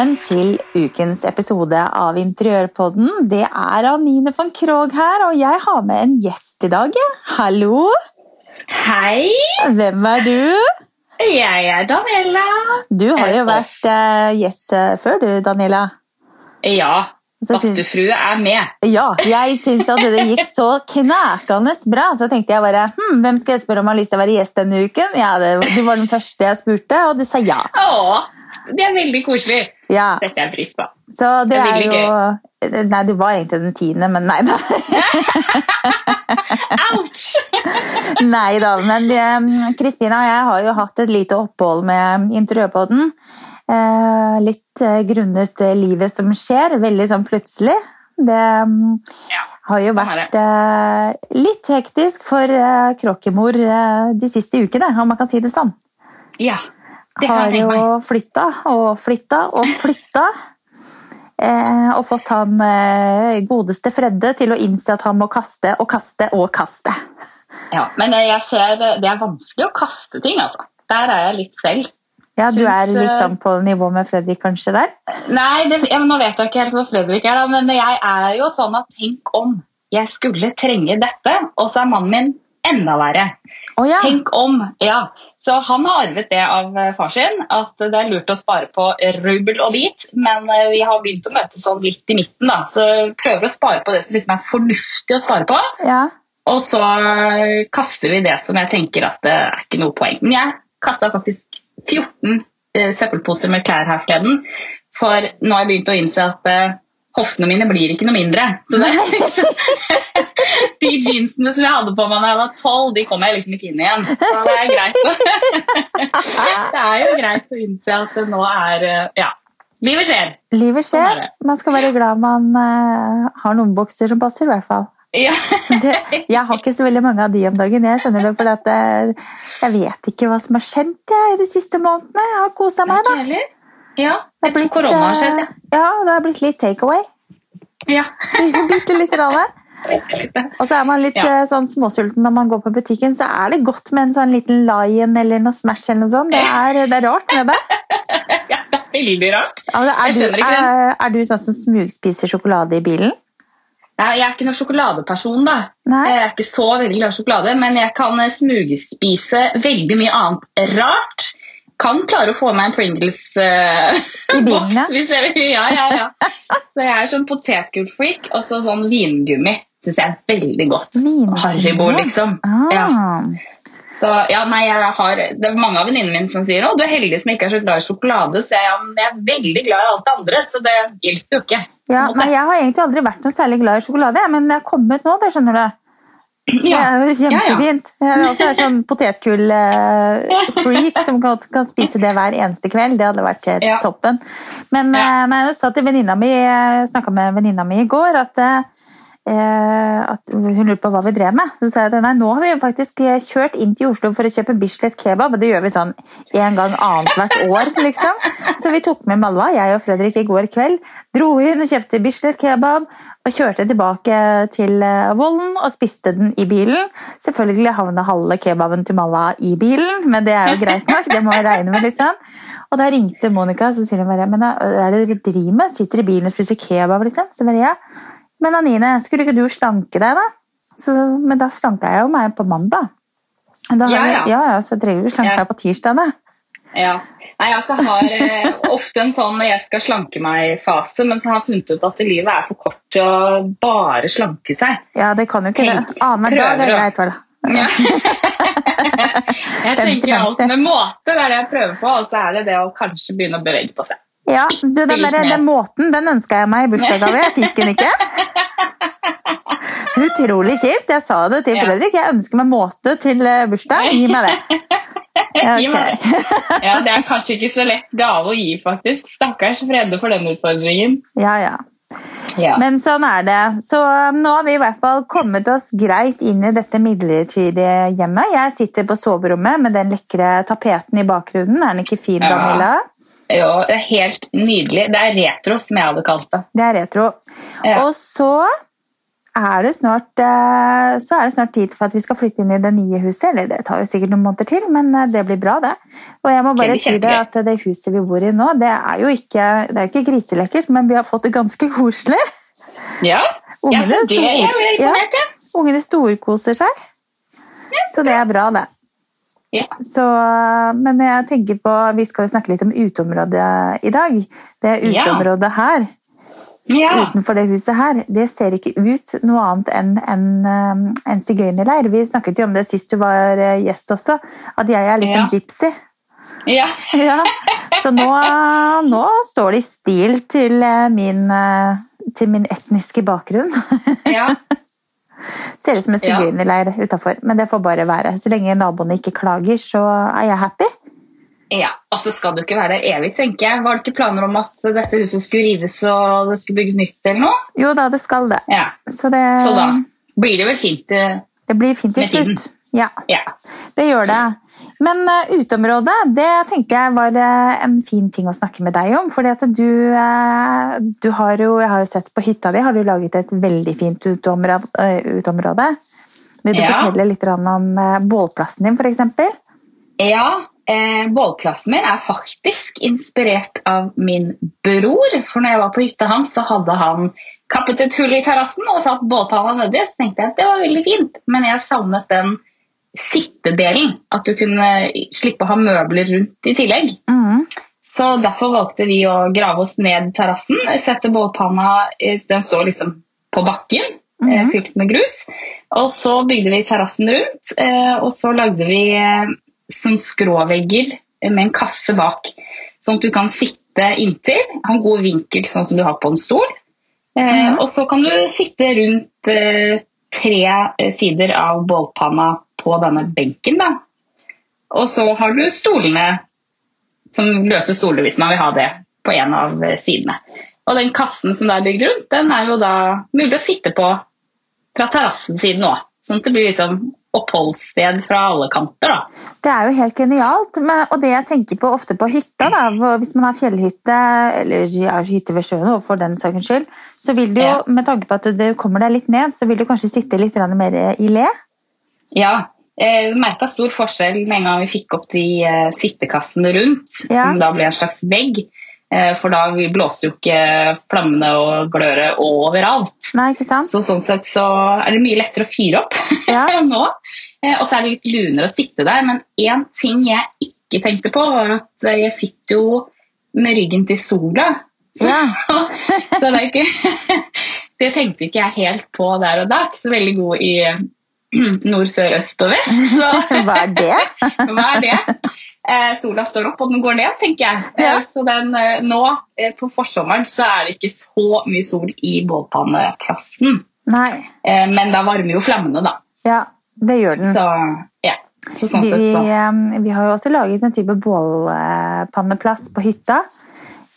velkommen til ukens episode av Interiørpodden. Det er Anine von Krogh her, og jeg har med en gjest i dag. Hallo! Hei! Hvem er du? Jeg er Daniela. Du har jo vært eh, gjest eh, før, du, Daniela. Ja. Badstuefrue er med. Ja, jeg syns at det gikk så knakende bra, så tenkte jeg bare hm, hvem skal jeg spørre om har lyst til å være gjest denne uken? Ja, det, Du var den første jeg spurte, og du sa ja. Å, det er veldig koselig. Ja. Setter jeg pris på. Så det, Det er veldig gøy. Nei, du var egentlig den tiende, men nei da. Ouch! Nei da, men eh, Kristina og jeg har jo hatt et lite opphold med Interiørpodden. Eh, litt eh, grunnet eh, livet som skjer, veldig sånn plutselig. Det Ja, har jo sånn vært litt hektisk for kråkemor de siste ukene, om man kan si det sånn. ja Har jo flytta og flytta og flytta. Eh, og fått han eh, godeste Fredde til å innse at han må kaste og kaste og kaste. Ja, men jeg ser det er vanskelig å kaste ting, altså. Der er jeg litt selv. Ja, Du Syns, er litt eh, sånn på nivå med Fredrik kanskje der? Nei, det, ja, men nå vet jeg ikke helt hvor Fredrik er, da, men jeg er jo sånn at tenk om jeg skulle trenge dette, og så er mannen min enda verre. Oh, ja. Tenk om, ja. Så han har arvet det av eh, far sin, at det er lurt å spare på rubel og bit, men eh, vi har begynt å møtes sånn litt i midten, da. Så prøver å spare på det som liksom er fornuftig å spare på, ja. og så eh, kaster vi det som jeg tenker at det er ikke noe poeng. Men jeg kastet faktisk 14 eh, søppelposer med klær her forleden, for nå har jeg begynt å innse at hoftene mine blir ikke noe mindre. Så det, de jeansene som jeg hadde på meg da jeg var 12, de kommer jeg liksom ikke inn igjen. Så det er greit. det er jo greit å innse at det nå er eh, Ja. Livet skjer. Livet Sånn er skjer. Man skal være glad man eh, har noen bukser som passer, i hvert fall. Ja. Det, jeg har ikke så veldig mange av de om dagen. Jeg skjønner det, for eh, jeg vet ikke hva som har skjedd jeg, de siste månedene. Jeg har kosa meg, da. Heller? Ja. Det Jeg tror korona har skjedd, ja. ja, det har blitt litt takeaway. ja. Bitte lite grann. Og så er man litt Ja. eh, sånn småsulten når man går på butikken, så er det godt med en sånn liten Lion eller noe Smash eller noe sånt. Det er, det er rart med det. ja. Det er veldig rart. Altså, er, Jeg du, ikke det. er, er du sånn som smugspiser sjokolade i bilen? Nei, Jeg er ikke noen sjokoladeperson, da. Nei. Jeg er ikke så veldig glad i sjokolade, men jeg kan eh, smugspise veldig mye annet rart. Kan klare å få meg en Pringles-boks. Uh, ja. Ja, ja, ja. Så jeg er sånn potetgullfreak, og så sånn vingummi syns jeg er veldig godt. Vingummi, Haribo, liksom. Ah. Ja. Så, ja, nei, jeg har, det er mange av venninnene mine som sier å, du er heldig som ikke er så glad i sjokolade. Så jeg, ja, men jeg er veldig glad i alt det andre, så det hjelper jo ikke. Ja, nei, jeg har egentlig aldri vært noe særlig glad i sjokolade, men det er kommet nå, det skjønner du. Det Ja. er jo kjempefint. Jeg er også er sånn potetgull-freak som kan, kan spise det hver eneste kveld. Det hadde vært helt Ja. toppen. Men, Ja. eh, men jeg sa til venninna mi, snakka med venninna mi i går, at, eh, at hun lurte på hva vi drev med. Så sa jeg at nei, nå har vi jo faktisk kjørt inn til Oslo for å kjøpe Bislett kebab, og det gjør vi sånn en gang annethvert år, liksom. Så vi tok med Malla, jeg og Fredrik, i går kveld. Dro inn og kjøpte Bislett kebab. Og kjørte tilbake til eh, Vollen og spiste den i bilen. Selvfølgelig havna halve kebaben til Malla i bilen, men det er jo greit nok. det må jeg regne med litt sånn. Og da ringte Monica så sier hun bare men hva er det dere driver med? Sitter i bilen og spiser kebab, liksom? Så bare ja. Men Anine, skulle ikke du slanke deg, da? Så, men da slanka jeg jo meg på mandag. Da, Ja, ja. ja, ja, Så trenger du slanke deg på tirsdag, da. Ja. Nei, altså, har eh, ofte en sånn jeg skal slanke meg-fase, men jeg har funnet ut at livet er for kort til å bare slanke seg. Ja, det kan jo ikke det. Annenhver dag er greit, vel. Ja. jeg tenker alt med måte, det er det jeg prøver på, og så er det det å kanskje begynne å bevege på seg. Ja, du, den, der, den måten den ønska jeg meg i bursdagsgave. Jeg fikk den ikke. Utrolig kjipt. Jeg sa det til Fredrik. Jeg ønsker meg måte til eh, bursdag. Gi meg det. Det. Ja, det er kanskje ikke så lett gave å gi, faktisk. Stakkars Frede for den utfordringen. Ja, ja. Ja. Men sånn er det. Så um, nå har vi i hvert fall kommet oss greit inn i dette midlertidige hjemmet. Jeg sitter på soverommet med den lekre tapeten i bakgrunnen. Er den ikke fin, Ja. Jo, det er helt nydelig. Det er retro, som jeg hadde kalt det. Det er retro. Ja. Og så er det snart, eh, så er det snart tid for at vi skal flytte inn i det nye huset. Eller det tar jo sikkert noen måneder til, men eh, det blir bra, det. Og jeg må bare si det at det huset vi bor i nå, det er jo ikke, det er ikke griselekkert, men vi har fått det ganske koselig. Ja, ja Ungene så det er jeg imponert. Ja. Ungene storkoser seg. Så det er bra, det. Ja. Så, men jeg tenker på, vi skal jo snakke litt om uteområdet i dag. Det uteområdet her, Ja. utenfor det huset her, det ser ikke ut noe annet enn en, um, en sigøynerleir. Vi snakket jo om det sist du var eh, gjest også, at jeg er liksom Ja. gypsy. ja. Ja. Så nå, nå står det i stil til eh, min, eh, til min etniske bakgrunn. ja. Ser ut som en Ja. sigøynerleir utafor, men det får bare være. Så lenge naboene ikke klager, så er jeg happy. Ja, altså skal skal du ikke være der evig, tenker jeg. Var det ikke planer om at dette huset skulle rives og det skulle bygges nytt eller noe? Jo da, det skal det. Ja, Så det, Så da blir det vel fint. eh, det blir fint til slutt. Ja, Ja. det gjør det. Men uh, uteområdet, det tenker jeg var eh, en fin ting å snakke med deg om. fordi du, eh, du har jo, jeg har jo sett på hytta di, har du laget et veldig fint uteområde. eh. Vil du Ja. fortelle litt om eh, bålplassen din, f.eks.? Ja, eh, bålplassen min er faktisk inspirert av min bror. For når jeg var på hytta hans, så hadde han kappet et hull i terrassen og satt bålpanna nedi. Så tenkte jeg at det var veldig fint, men jeg savnet den sittedelen. At du kunne slippe å ha møbler rundt i tillegg. Mm. Så derfor valgte vi å grave oss ned terrassen. Sette bålpanna eh, Den står liksom på bakken, eh, Mhm. fylt med grus. Og så bygde vi terrassen rundt, eh, og så lagde vi sånn skråvegger med en kasse bak. Sånn at du kan sitte inntil, ha en god vinkel sånn som du har på en stol. Mm. Og så kan du sitte rundt tre sider av bålpanna på denne benken. da. Og så har du stolene som løse stoler hvis man vil ha det på en av eh, sidene. Og den kassen som det er bygd rundt, den er jo da mulig å sitte på fra terrassesiden òg. Sånn at det blir liksom oppholdssted fra alle kanter. da. Det er jo helt genialt, men, og det jeg tenker på ofte på hytta, da, hvis man har fjellhytte, eller ja, hytte ved sjøen for den saks skyld, så vil du jo, med tanke på at du kommer deg litt ned, så vil du kanskje sitte litt mer i le. Ja, eh, Vi merka stor forskjell med en gang vi fikk opp de eh, sittekassene rundt, Ja. som da ble en slags vegg. Eh, for da blåste jo ikke flammene og gløret overalt. Nei, ikke sant? Så sånn sett så er det mye lettere å fyre opp Ja. nå. Og så er det litt lunere å sitte der. Men én ting jeg ikke tenkte på, var at jeg sitter jo med ryggen til sola. Ja. så det er ikke Det tenkte ikke jeg helt på der og da. Ikke så veldig god i nord, sør, øst og vest. Så Hva er det? hva er det? Eh, sola står opp, og den går ned, tenker jeg. Ja. Eh, så den, eh, nå eh, på forsommeren så er det ikke så mye sol i bålpanneplassen. Eh, men da varmer jo flammene, da. Ja, det gjør den. Så ja. Så sånn Vi, sett så. eh, vi har jo også laget en type bålpanneplass på hytta.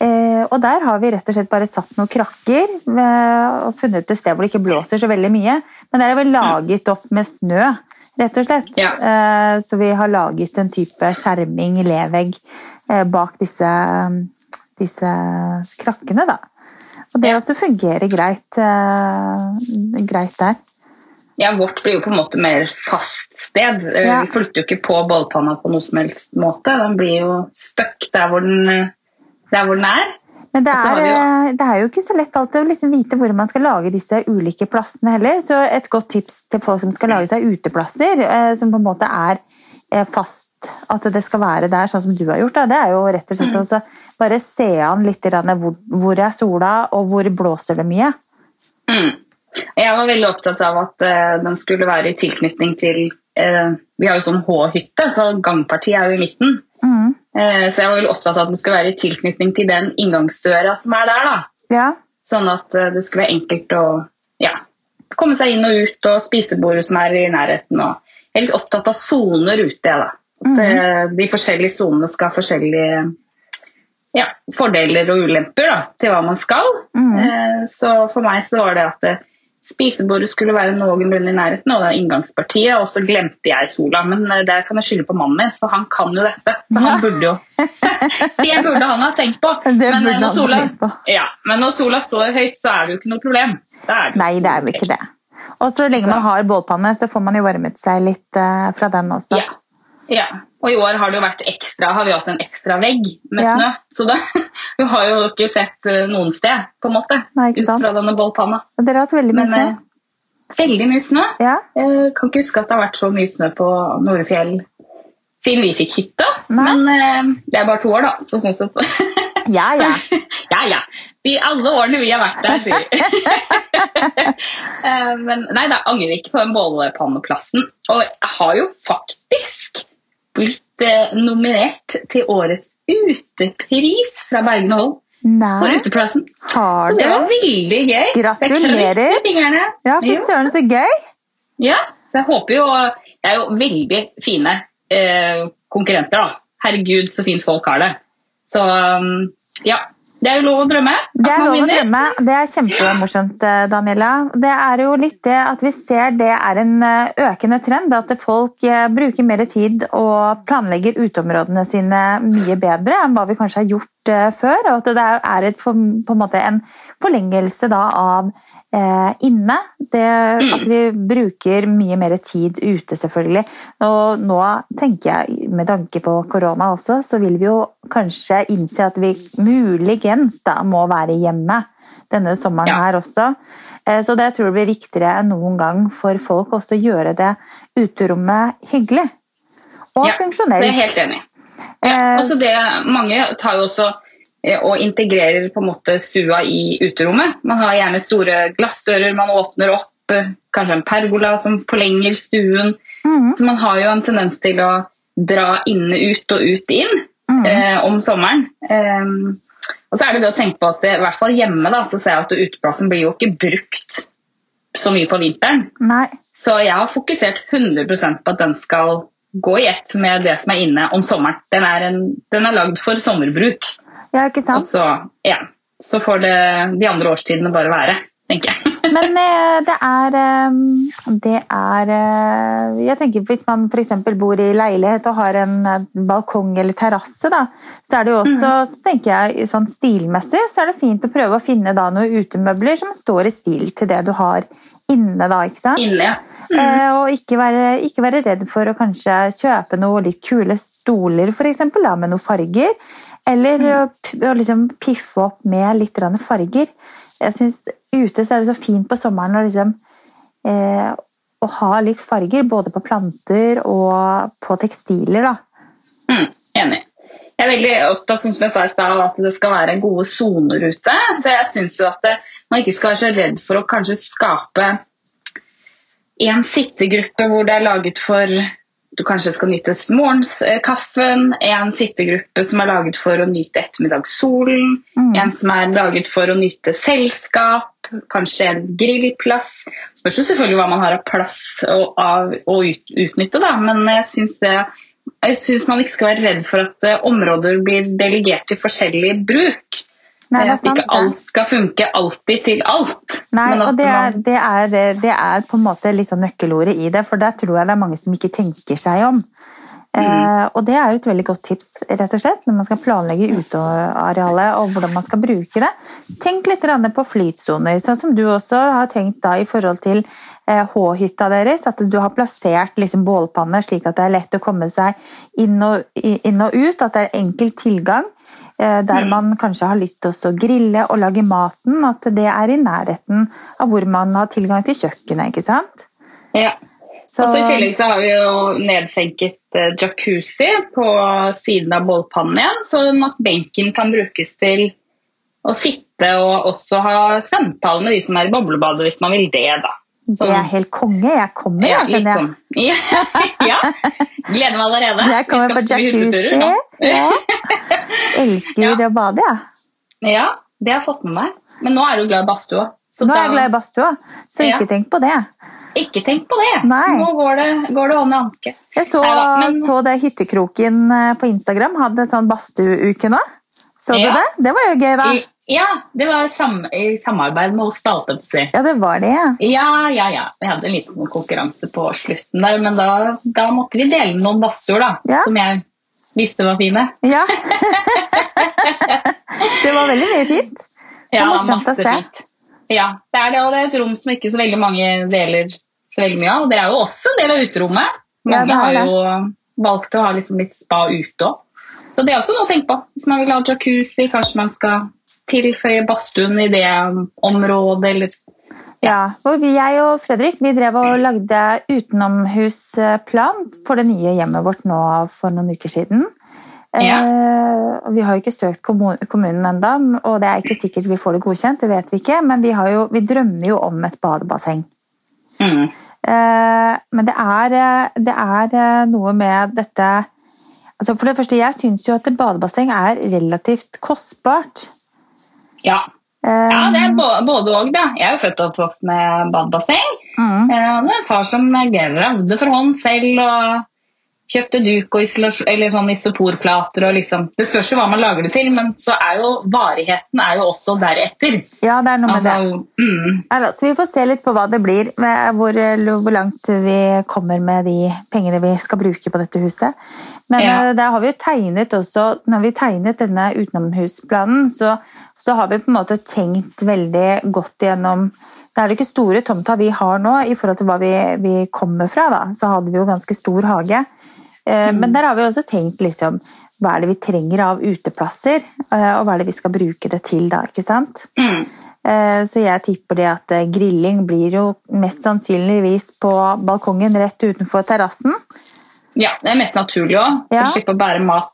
Eh, og der har vi rett og slett bare satt noen krakker eh, og funnet et sted hvor det ikke blåser så veldig mye. Men der er vi laget opp med snø, rett og slett. Ja. Eh, så vi har laget en type skjerming, levegg, eh, bak disse, disse krakkene, da. Og det Ja. også fungerer greit, eh, greit der. Ja, vårt blir jo på en måte mer fast sted. Ja. Vi flytter jo ikke på bålpanna på noe som helst måte. Den blir jo stuck der hvor den, der hvor den er. Men det er, vi eh, det er jo ikke så lett alltid å liksom vite hvor man skal lage disse ulike plassene heller. Så et godt tips til folk som skal lage seg uteplasser, eh, som på en måte er eh, fast at det skal være der, sånn som du har gjort, da, det er jo rett og slett Mm. å bare se an litt hvor, hvor er sola, og hvor blåser det mye. Mm. Jeg var veldig opptatt av at eh, den skulle være i tilknytning til eh, Vi har jo sånn H-hytte, så gangpartiet er jo i midten. Mm. Eh, så jeg var veldig opptatt av at den skulle være i tilknytning til den inngangsdøra som er der. da. Ja, Sånn at eh, det skulle være enkelt å ja, komme seg inn og ut, og spisebordet som er i nærheten. Og jeg er litt opptatt av soner ute. da. At -hmm. de forskjellige sonene skal ha forskjellige ja, fordeler og ulemper da, til hva man skal. Mm -hmm. så for meg så var det at spisebordet skulle være noenlunde i nærheten, og det er inngangspartiet, og så glemte jeg sola. Men eh, der kan jeg skylde på mannen min, for han kan jo dette. Så han burde jo Det burde han ha tenkt på. Men, eh, når sola. Ja, men når sola står høyt, så er det jo ikke noe problem. Det Nei, det er jo ikke det. Og så lenge man har bålpanne, så får man jo varmet seg litt eh, fra den også. Ja. Ja. Og i år har det jo vært ekstra, har vi hatt en ekstra vegg med Ja. snø. Så det, vi har jo ikke sett eh, noen sted, på en måte, Nei, ut fra denne bålpanna. Dere har hatt veldig mye Men snø. eh, veldig mye snø. Ja. Kan ikke huske at det har vært så mye snø på Norefjell siden vi fikk hytta. Nei. Men eh, det er bare to år, da. Så sånn sett ja, ja. ja, ja. I alle årene vi har vært der, sier vi. Men nei, da angrer ikke på den bålpanneplassen. Og jeg har jo faktisk blitt eh, nominert til årets utepris fra Bergen og Nei. for uteplassen. har Så det var veldig gøy. Gratulerer. Ja, fy søren, så gøy! Ja, så jeg håper jo Det er jo veldig fine eh, konkurrenter, da. Herregud, så fint folk har det. Så um, ja. Det er jo lov å drømme. Det er lov å drømme. Det er kjempemorsomt, eh, Daniela. Det er jo litt det at vi ser det er en eh, økende trend. At folk eh, bruker mer tid og planlegger uteområdene sine mye bedre enn hva vi kanskje har gjort før. Og at det er et, på en måte en forlengelse da av eh, inne. Det, At vi bruker mye mer tid ute, selvfølgelig. Og nå tenker jeg, med tanke på korona også, så vil vi jo kanskje innse at vi muligens da må være hjemme denne sommeren Ja. her også. Eh, Så det tror jeg blir viktigere enn noen gang for folk også å gjøre det uterommet hyggelig. Og Ja, Det er jeg helt enig i. Eh, Ja, altså det, mange tar jo også eh, og integrerer på en måte stua i uterommet. Man har gjerne store glassdører man åpner opp, eh, kanskje en pergola som forlenger stuen. Mm. Så man har jo en tendens til å dra inne ut og ut inn mm. eh, om sommeren. Eh, og så er det det å tenke på at det, i hvert fall hjemme da, så ser jeg at uteplassen blir jo ikke brukt så mye på vinteren. Nei. Så jeg har fokusert 100% på at den skal gå i ett med det som er inne om sommeren. Den er, en, den er lagd for sommerbruk. Ja, ikke Og sant? så, ja, så får det de andre årstidene bare være, tenker jeg. Men eh, det er eh, Det er eh, Jeg tenker Hvis man f.eks. bor i leilighet og har en eh, balkong eller terrasse, så er det jo også så tenker jeg, sånn stilmessig så er det fint å prøve å finne da noen utemøbler som står i stil til det du har inne. da, ikke sant? Inne, ja. Eh, og ikke være, ikke være redd for å kanskje kjøpe noen litt kule stoler da, med noen farger. Eller å, å liksom piffe opp med litt farger. Jeg synes Ute så er det så fint på sommeren å, liksom, eh, å ha litt farger, både på planter og på tekstiler. da. Mm, enig. Jeg er veldig opptatt som jeg sa i sted, av at det skal være gode soner ute. Så jeg syns at det, man ikke skal være så redd for å kanskje skape en sittegruppe hvor det er laget for du kanskje skal nyte morgenskaffen, en sittegruppe som er laget for å nyte ettermiddagssolen, Mm. en som er laget for å nyte selskap, kanskje en grillplass. Spørs jo selvfølgelig hva man har av plass å, av, å ut, utnytte, da, men jeg syns det jeg synes man ikke skal være redd for at eh, områder blir delegert til forskjellig bruk. Nei, at sant, ikke alt skal funke alltid til alt. Nei, og det er, det, er, det er på en måte litt sånn nøkkelordet i det, for der tror jeg det er mange som ikke tenker seg om. Eh, og det er et veldig godt tips rett og slett, når man skal planlegge utearealet og hvordan man skal bruke det. Tenk litt på flytsoner, sånn som du også har tenkt da i forhold til eh, H-hytta deres. At du har plassert liksom bålpanne slik at det er lett å komme seg inn og, inn og ut. At det er enkel tilgang. eh, Der man kanskje har lyst til å grille og lage maten. At det er i nærheten av hvor man har tilgang til kjøkkenet. ikke sant? Ja. Så, Og så I tillegg så har vi jo nedskjenket eh, jacuzzi på siden av bålpannen igjen, sånn at benken kan brukes til å sitte og også ha samtale med de som er i boblebadet, hvis man vil det. da. det er helt konge. Jeg kommer, Ja, jeg, skjønner jeg. sånn. Ja, ja. Gleder meg allerede. Jeg kommer på jacuzzi. Ja. Elsker Ja. å bade, jeg. Ja, det har jeg fått med meg. Men nå er du glad i badstue òg. Nå er jeg glad i badstua, så Ja. ikke tenk på det. Ikke tenk på det. Nei. Nå går det, går det hånd i anke. Jeg så, Neida, men- så det Hyttekroken eh, på Instagram hadde sånn badstueuke nå. Så du det? Det var jo gøy, da. Ja, det var sam, i samarbeid med oss Daltøpsi. Ja, det var det. ja. Ja, ja, ja. Vi hadde en liten konkurranse på slutten der, men da, da måtte vi dele noen badstuer, da. Ja. Som jeg visste var fine. Ja. det var veldig mye fint. Ja, morsomt å masse se. fint. Ja, det er det, og det er et rom som ikke så veldig mange deler så veldig mye av. Det er jo også en del av uterommet. Ja, Mange det er har jo valgt å ha liksom litt spa ute òg. Så det er også noe å tenke på. Hvis man vil ha jacuzzi, kanskje man skal tilføye badstuen i det området, eller Ja, og jeg og Fredrik vi drev og lagde utenomhusplan for det nye hjemmet vårt nå for noen uker siden. Ja. Eh, vi har jo ikke søkt kommunen enda, og det er ikke sikkert vi får det godkjent, det vet vi ikke, men vi, har jo, vi drømmer jo om et badebasseng. mm. Eh, men det er, eh, det er noe med dette altså For det første, jeg syns jo at et badebasseng er relativt kostbart. Ja. Ja, det er både og, da. Jeg er jo født og oppvokst med badebasseng. mm, det er en far som gravde for hånd selv og kjøpte duk og eller sånn isoporplater. og liksom, Det spørs jo hva man lager det til, men så er jo varigheten er jo også deretter. ja, det er noe med det. Altså, mm, Neida, så vi får se litt på hva det blir, med hvor, hvor langt vi kommer med de pengene vi skal bruke på dette huset. Men Ja. eh, der har vi tegnet også, når vi tegnet denne utenomhusplanen, så, så har vi på en måte tenkt veldig godt gjennom Det er det ikke store tomta vi har nå, i forhold til hva vi, vi kommer fra. da, Så hadde vi jo ganske stor hage. Eh, Men der har vi også tenkt liksom, hva er det vi trenger av uteplasser, eh, og hva er det vi skal bruke det til da, ikke sant? mm. Eh, Så jeg tipper det at grilling blir jo mest sannsynligvis på balkongen rett utenfor terrassen. Ja, det er mest naturlig òg. Ja. Slippe å bære mat.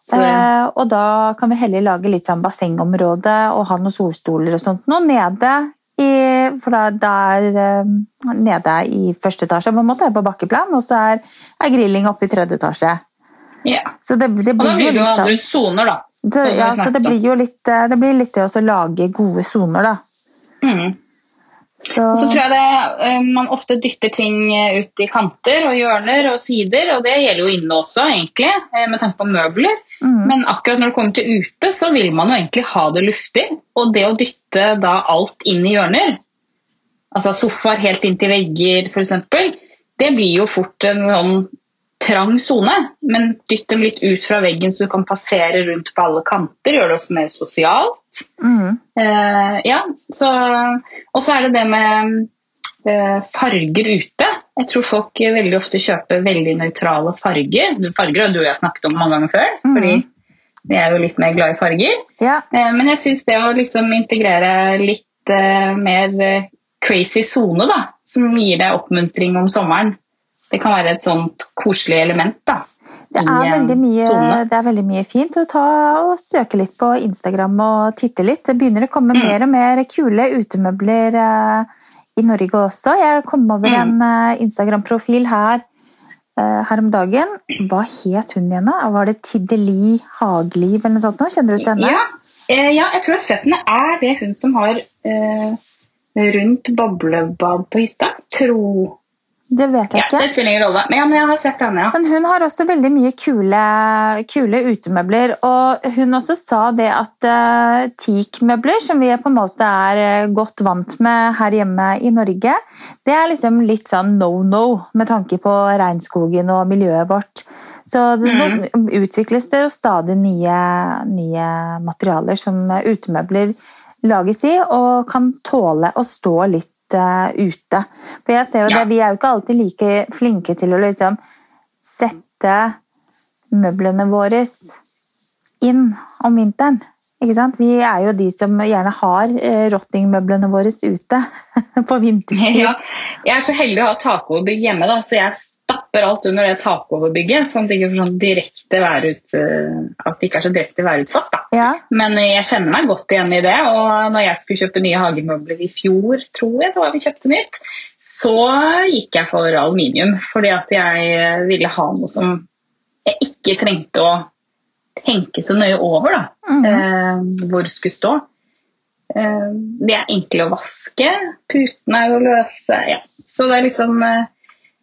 Og da kan vi heller lage litt sånn bassengområde og ha noen solstoler og sånt noe nede. I, for da, da er eh, nede i første etasje på en måte, på bakkeplan, og så er, er grilling oppe i tredje etasje. Ja. Så det, det Og da blir det jo litt andre sånn soner, da. det, ja, så det blir jo litt eh, det blir litt det å lage gode soner, da. Mm. Så, Og så tror jeg det, eh, man ofte dytter ting eh, ut i kanter og hjørner og sider, og det gjelder jo inne også, egentlig, eh, med tanke på møbler. Mm. Men akkurat når det kommer til ute, så vil man jo egentlig ha det luftig. Og det å dytte da alt inn i hjørner, altså sofaer helt inntil vegger f.eks., det blir jo fort en sånn trang sone. Men dytt dem litt ut fra veggen så du kan passere rundt på alle kanter, gjør det også mer sosialt. Mhm. Eh, ja, så, og så er det det med eh, farger ute. Jeg tror folk veldig ofte kjøper veldig nøytrale farger. Farger har du og jeg snakket om mange ganger før, Mm. fordi vi er jo litt mer glad i farger. ja. Eh, men jeg syns det å liksom integrere litt mer crazy sone, da, som gir deg oppmuntring om sommeren, det kan være et sånt koselig element. da. Det er, veldig mye, det er veldig mye fint å ta og søke litt på Instagram og titte litt. Det begynner å komme Mm. mer og mer kule utemøbler eh, i Norge også. Jeg kom over Mm. en eh, Instagram-profil her, eh, her om dagen. Hva het hun igjen? da? Var det Tiddeli Hageliv eller noe sånt? Kjenner du til henne? Ja, eh, ja, jeg tror jeg har sett henne. Er det hun som har uh, rundt boblebad på hytta? Tro Det vet jeg ja, ikke. Det spiller ingen rolle. Men, ja, men jeg har sett henne, ja. Men hun har også veldig mye kule, kule utemøbler. Og hun også sa det at uh, teakmøbler, som vi på en måte er eh, godt vant med her hjemme i Norge, det er liksom litt sånn no-no med tanke på regnskogen og miljøet vårt. Så det, nå utvikles det jo stadig nye, nye materialer som utemøbler lages i, og kan tåle å stå litt eh, ute. For jeg ser jo Ja. det, Vi er jo ikke alltid like flinke til å liksom sette møblene våre inn om vinteren. Ikke sant? Vi er jo de som gjerne har eh, rottingmøblene våre ute på vinterstid. Ja, jeg er så heldig å ha takobygg hjemme, da, så jeg stapper alt under det takoverbygget, sånn at det ikke sånn direkte værut, eh, at det ikke er så direkte værutsatt. Da. Ja. Men jeg kjenner meg godt igjen i det, og når jeg skulle kjøpe nye hagemøbler i fjor, tror jeg det var vi kjøpte nytt, så gikk jeg for aluminium, fordi at jeg eh, ville ha noe som jeg ikke trengte å tenke så nøye over, da, Mhm. eh, hvor det skulle stå. Eh, de er enkle å vaske, putene er jo løse, ja. Så det er liksom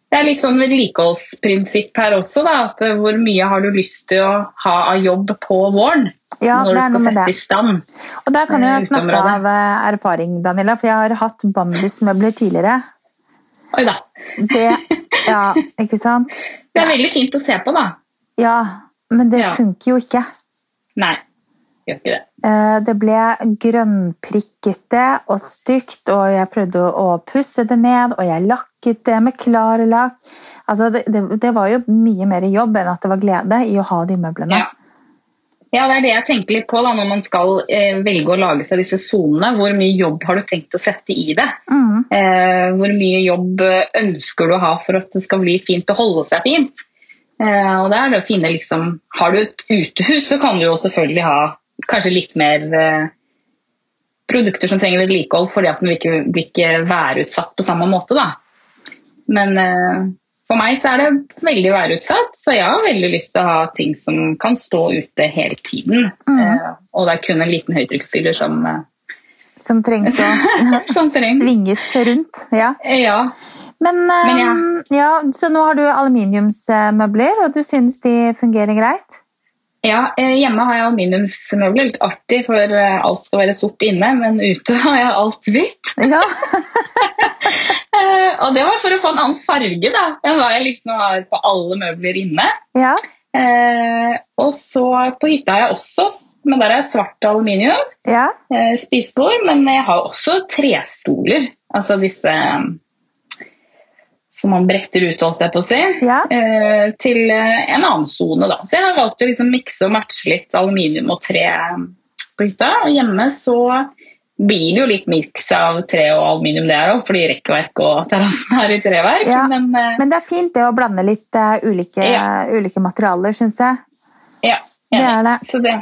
det er litt sånn vedlikeholdsprinsipp her også, da, at eh, hvor mye har du lyst til å ha av jobb på våren? Ja, når du skal sette i stand. Og der kan jeg Eh, snakke av eh, erfaring, Danilla, for jeg har hatt bambusmøbler tidligere. Oi da. Det, ja, ikke sant? Det er veldig fint å se på, da. Ja, men det Ja. funker jo ikke. Nei. Gjør ikke det. Eh, Det ble grønnprikkete og stygt, og jeg prøvde å pusse det ned, og jeg lakket det med klarlakk. Altså, det, det, det var jo mye mer jobb enn at det var glede i å ha de møblene. Ja. ja, det er det jeg tenker litt på da, når man skal eh, velge å lage seg disse sonene. Hvor mye jobb har du tenkt å sette i det? Mm. Eh, hvor mye jobb eh, ønsker du å ha for at det skal bli fint å holde seg fint? Eh, og det er det å finne liksom, Har du et utehus, så kan du jo selvfølgelig ha kanskje litt mer eh, produkter som trenger vedlikehold, fordi at den ikke blir ikke værutsatt på samme måte. da. Men eh, for meg så er det veldig værutsatt, så jeg har veldig lyst til å ha ting som kan stå ute hele tiden. Mm. Eh, og det er kun en liten høytrykksspyler som, Som trengs å som trengs. svinges rundt. Ja. Ja. Men, Men ja, så nå har du aluminiumsmøbler, og du synes de fungerer greit? Ja, eh, hjemme har jeg aluminiumsmøbler. Litt artig, for eh, alt skal være sort inne, men ute har jeg alt hvitt. Ja. Eh, og det var for å få en annen farge da, enn hva jeg liksom har på alle møbler inne. ja. Eh, og så på hytta har jeg også, men der er svart aluminium, ja. eh, spisebord, men jeg har også trestoler. Altså disse som man bretter ut, holdt jeg på å si, Ja. eh, til eh, en annen sone. Så jeg har valgt å liksom mikse og matche litt aluminium og tre eh, på hytta. Og hjemme så blir det jo litt miks av tre og aluminium det er jo, fordi rekkverk og terrassen er i treverk. Ja, Men eh, Men det er fint det å blande litt ulike, Ja. ulike materialer, syns jeg. ja, Det er det. Så det.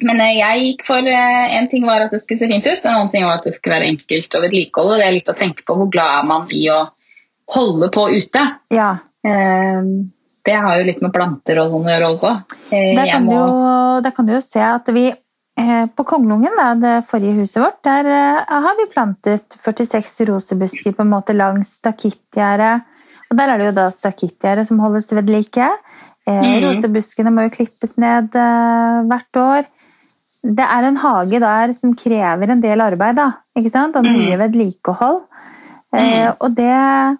Men jeg gikk for En ting var at det skulle se fint ut, en annen ting var at det skulle være enkelt å vedlikeholde. Det er litt å tenke på hvor glad er man i å holde på ute. Ja. Eh, Det har jo litt med planter og sånn å gjøre også. Eh, Der kan, du må- der kan du jo se at vi eh, på Kongelungen, det forrige huset vårt, der eh, har vi plantet 46 rosebusker på en måte langs stakittgjerdet. Og der er det jo da stakittgjerdet som holdes ved like. Mhm. Rosebuskene må jo klippes ned hvert år. Det er en hage der som krever en del arbeid, da, og mye vedlikehold. Eh, og det,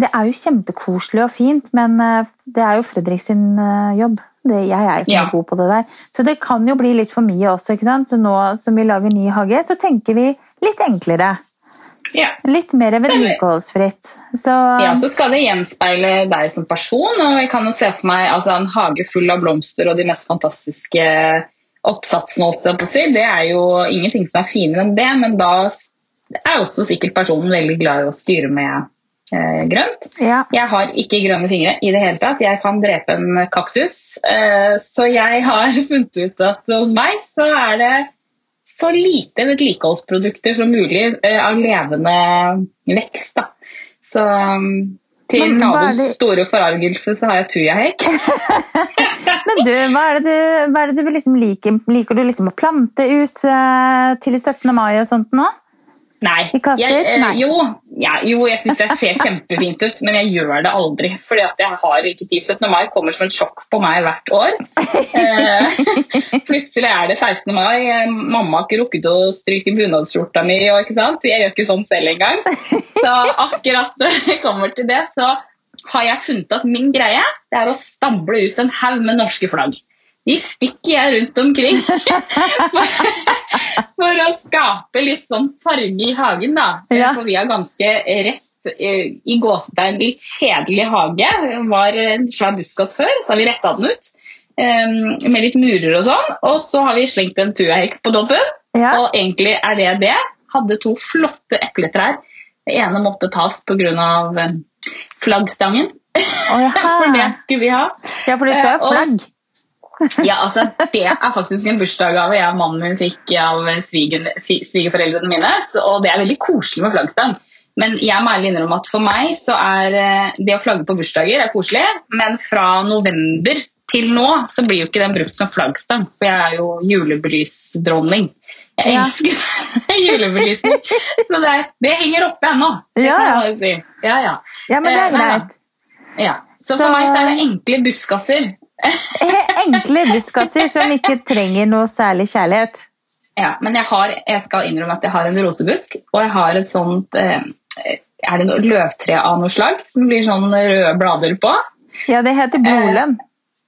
det er jo kjempekoselig og fint, men eh, det er jo Fredrik sin eh, jobb. Det, jeg er ikke Ja. god på det der. Så det kan jo bli litt for mye også. ikke sant? Så nå som vi lager ny hage, så tenker vi litt enklere. ja. Litt mer vedlikeholdsfritt. Så ja, så skal det gjenspeile deg som person. og Jeg kan jo se for meg altså, en hage full av blomster og de mest fantastiske oppsatsene. Det er jo ingenting som er finere enn det, men da er også sikkert personen veldig glad i å styre med grønt. ja. Jeg har ikke grønne fingre i det hele tatt. Jeg kan drepe en kaktus. Eh, Så jeg har funnet ut at hos meg så er det så lite vedlikeholdsprodukter som mulig eh, av levende vekst. Da. Så um, til naboens det- store forargelse så har jeg tujahekk. Men du, hva er det du, er det du liksom liker? Liker du liksom å plante ut eh, til 17. mai og sånt nå? Nei. I kasser? Jeg, eh, Nei. Jo, ja, jo, jeg syns det ser kjempefint ut, men jeg gjør det aldri. fordi jeg har ikke tid. 17. mai kommer som et sjokk på meg hvert år. Eh, plutselig er det 16. mai. Eh, Mamma har ikke rukket å stryke bunadsskjorta mi. Og, ikke sant? Jeg gjør ikke sånn selv engang. Så akkurat når jeg kommer til det, så har jeg funnet at min greie det er å stable ut en haug med norske flagg. De stikker jeg rundt omkring for å skape litt sånn farge i hagen. da. Ja. For vi har ganske rett eh, i gåsetegn litt kjedelig hage. Det var en svær buskas før, så har vi retta den ut eh, med litt murer og sånn. Og så har vi slengt en tuahekk på toppen, Ja. og egentlig er det det. Hadde to flotte epletrær. Det ene måtte tas pga. Eh, flaggstangen, Oh, ja. for det skulle vi ha. Ja, for du skal ha flagg. Ja, altså, Det er faktisk en bursdagsgave jeg og mannen min fikk av svigerforeldrene mine. Og det er veldig koselig med flaggstang. Men jeg må ærlig innrømme at for meg så er eh, det å flagge på bursdager er koselig. Men fra november til nå så blir jo ikke den brukt som flaggstang. For jeg er jo julebelysdronning. Jeg Ja. elsker julebelysning. Så det, er- det henger oppe ennå. Ja, ja. si. Ja, ja. Ja, men det er Eh, greit. ja. Så for meg så er det enkle busskasser. Eh, Enkle busskasser som ikke trenger noe særlig kjærlighet. Ja, men jeg, har, jeg skal innrømme at jeg har en rosebusk, og jeg har et sånt eh, Er det noe løvtre av noe slag som blir sånn røde blader på? Ja, det heter blodlønn.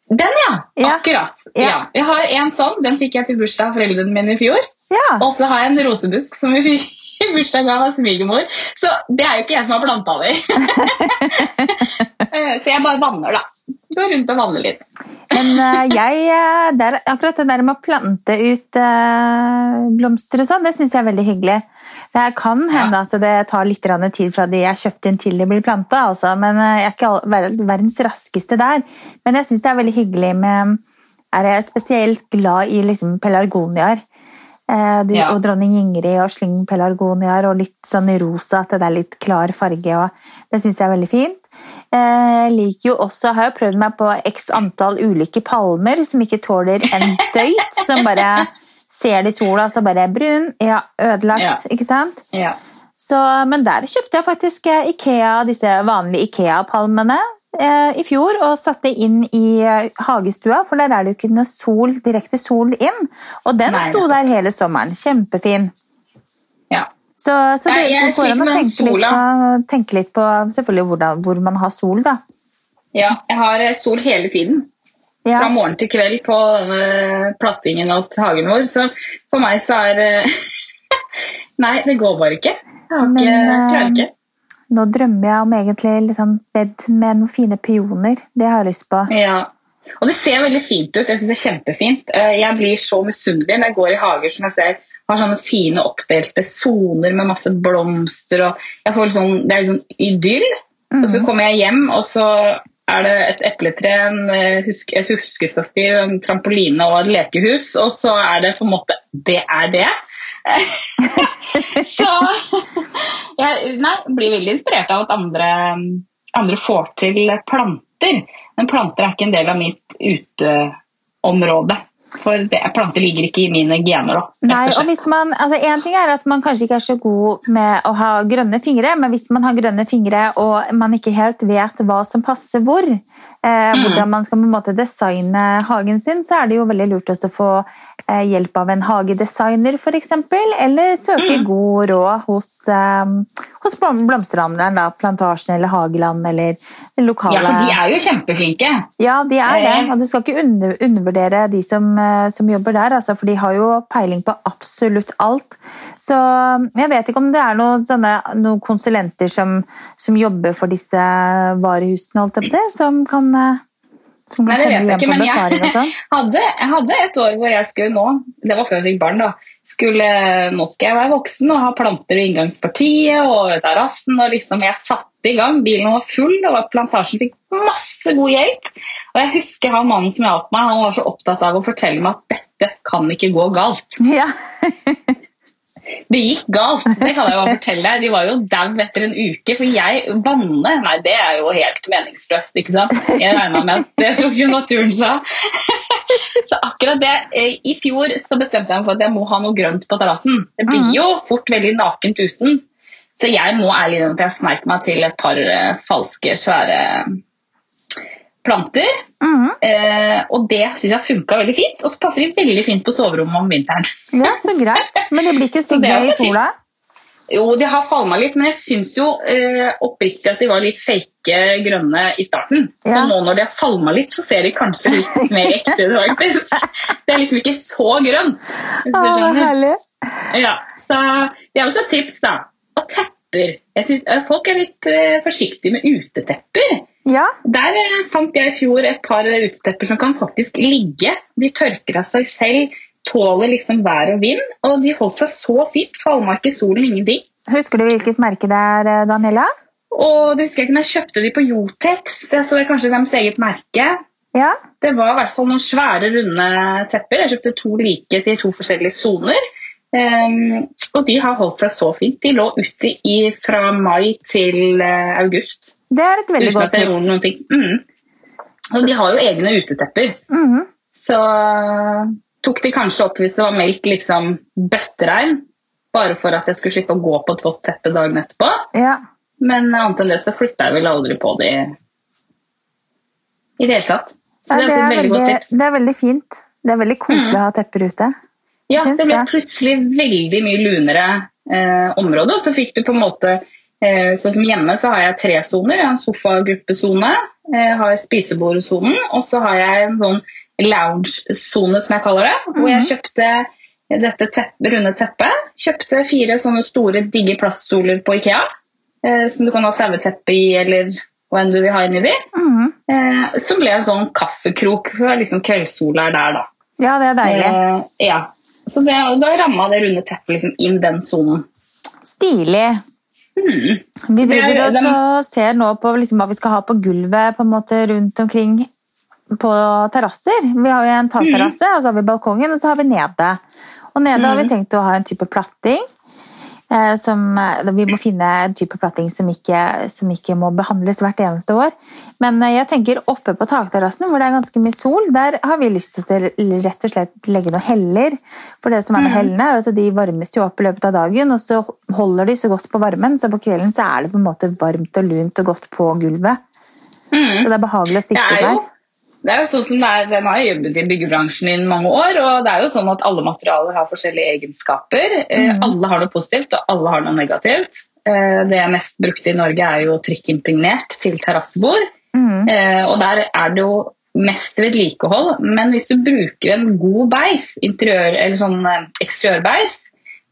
Den, ja! Ja. Akkurat. Ja. Ja. Jeg har en sånn. Den fikk jeg til bursdag av foreldrene mine i fjor. Ja. Og så har jeg en rosebusk som vi fikk i bursdagsgave av svigermor. Så det er jo ikke jeg som har planta det. Eh, så jeg bare vanner, da. Går rundt og vanner litt. Men eh, jeg, eh, der, akkurat det der med å plante ut blomster og sånn, det syns jeg er veldig hyggelig. Det kan hende at det tar litt tid fra de er kjøpt inn til de blir planta, altså, men jeg er ikke verdens raskeste der. Men jeg syns det er veldig hyggelig med Er jeg spesielt glad i liksom pelargoniaer. Eh, de, Ja. Og dronning Ingrid og slyngpelargoniaer og litt sånn rosa, at det er litt klar farge. Og det syns jeg er veldig fint. Eh, Jeg liker jo også, har jo prøvd meg på x antall ulike palmer som ikke tåler en døyt. Som bare ser det i sola, så bare brun. Ja, ødelagt, Ja. ikke sant? Ja. Så, men der kjøpte jeg faktisk eh, Ikea, disse vanlige Ikea-palmene i fjor og satte inn i eh, hagestua, for der er det jo ikke noe sol, direkte sol inn. Og den Nei, sto der hele sommeren. Kjempefin. ja. Så, så det, jeg, jeg går an å tenke litt, på, tenke litt på selvfølgelig hvordan, hvor man har sol, da. ja. Jeg har eh, sol hele tiden. Ja. Fra morgen til kveld på denne plattingen og hagen vår. Så for meg så er Nei, det går bare ikke. Jeg har ikke, Men, klarer ikke. Nå drømmer jeg om egentlig liksom bed med noen fine peoner. Det har jeg lyst på. Ja. Og det ser veldig fint ut. Jeg synes det er kjempefint. Eh, Jeg blir så misunnelig når jeg går i hager som jeg ser har sånne fine oppdelte soner med masse blomster. og jeg får sånn, Det er litt sånn idyll. Og så kommer jeg hjem, og så er det et epletre, en, eh, husk, et huskestativ, en trampoline og et lekehus. Og så er det på en måte Det er det. så jeg nei, blir veldig inspirert av at andre, andre får til planter. Men planter er ikke en del av mitt uteområde. For det, planter ligger ikke i mine gener. Da, Nei, og hvis man, altså En ting er at man kanskje ikke er så god med å ha grønne fingre, men hvis man har grønne fingre og man ikke helt vet hva som passer hvor, eh, hvordan man skal på en måte designe hagen sin, så er det jo veldig lurt å få hjelp av en hagedesigner f.eks., eller søke god råd hos, eh, hos blomsterhandleren, Plantasjen eller Hageland eller lokale Ja, for de er jo kjempeflinke. Ja, de er det. Eh. Og du skal ikke under, undervurdere de som, eh, som jobber der, altså, for de har jo peiling på absolutt alt. Så jeg vet ikke om det er noen, sånne, noen konsulenter som, som jobber for disse varehusene, holdt jeg på å si, eh, som kan Nei, det vet jeg ikke, men jeg sånn. hadde, jeg hadde et år hvor jeg skulle nå, det var før jeg fikk barn da, skulle, nå skal jeg være voksen og ha planter i inngangspartiet og terrassen, og liksom jeg satte i gang, bilen var full, og plantasjen fikk masse god hjelp. Og jeg husker han mannen som hjalp meg, han var så opptatt av å fortelle meg at dette kan ikke gå galt. Ja. Det gikk galt, det kan jeg jo fortelle deg. De var jo dau etter en uke. For jeg vannet. nei det er jo helt meningsløst, ikke sant. Jeg regna med at det tok jo naturen sa. Så akkurat det, eh, I fjor så bestemte jeg meg for at jeg må ha noe grønt på terrassen. Det blir jo fort veldig nakent uten. Så jeg må ærlig innrømme at jeg sneik meg til et par eh, falske, svære planter. Mhm. Eh, og det syns jeg funka veldig fint. Og så passer de veldig fint på soverommet om vinteren. ja, så greit. Men de blir ikke stygge i sola? Jo, de har falma litt, men jeg syns jo eh, oppriktig at de var litt fake grønne i starten. Så nå når de har falma litt, så ser de kanskje litt mer ekte ut, faktisk. Det er liksom ikke så grønt. Å, herlig. Ja, så Det er også et tips, da. Og tepper. Jeg synes, eh, folk er litt uh, forsiktige med utetepper. Ja, Der eh, fant jeg i fjor et par utetepper som kan faktisk ligge. De tørker av seg selv, tåler liksom vær og vind, og de holdt seg så fint. Fallmark i solen, ingenting. Husker du hvilket merke det er, Daniela? Og du husker ikke men jeg kjøpte de på Jotex, det, det er kanskje deres eget merke. Ja, Det var i hvert fall noen svære, runde tepper. Jeg kjøpte to like til to forskjellige soner. Ehm, og de har holdt seg så fint. De lå ute i, fra mai til uh, august. det er et veldig godt tips. Mm. Og de har jo egne utetepper. Mhm. Så tok de kanskje opp hvis det var meldt liksom bøtteregn, bare for at jeg skulle slippe å gå på et vått teppe dagen etterpå. Ja. Men annet enn det så flytta jeg vel aldri på de i det hele tatt. Så Ja, det er også et veldig godt tips. det er veldig fint. Det er veldig koselig å ha tepper ute. Ja, det ble plutselig veldig mye lunere eh, område, og så fikk du på en måte Eh, sånn som Hjemme så har jeg tre soner. Jeg har en sofagruppesone, jeg har spisebordsonen, og så har jeg en sånn lounge-sone, som jeg kaller det. Hvor jeg kjøpte dette tepp, runde teppet. Kjøpte fire sånne store, digge plaststoler på Ikea. Eh, som du kan ha saueteppe i, eller hva enn du vil ha inni de. Mhm. Eh, så ble en sånn kaffekrok, for liksom kveldssola er der, da. Ja, det er deilig. Eh, ja. Så det, da ramma det runde teppet liksom inn den sonen. Stilig. Mm. Vi er- driver og ser nå på liksom hva vi skal ha på gulvet på en måte rundt omkring på terrasser. Vi har jo en takterrasse, og så har vi balkongen, og så har vi nede. Og nede har vi tenkt å ha en type platting. Eh, som, eh, vi må finne en type platting som ikke, som ikke må behandles hvert eneste år. Men eh, jeg tenker oppe på takterrassen, hvor det er ganske mye sol, der har vi lyst til å rett og slett legge noen heller. For det som er med hellene, er at de varmes jo opp i løpet av dagen, og så holder de så godt på varmen, så på kvelden så er det på en måte varmt og lunt og godt på gulvet. Mm. Så det er behagelig å sitte er der. Det er jo sånn som er, Den har jobbet i byggebransjen i mange år, og det er jo sånn at alle materialer har forskjellige egenskaper. Eh, Mhm. Alle har noe positivt, og alle har noe negativt. Eh, Det jeg mest brukt i Norge er jo trykkimpregnert til terrassebord. Mhm. Eh, og der er det jo mest vedlikehold. Men hvis du bruker en god beis, interiør, eller sånn eksteriørbeis,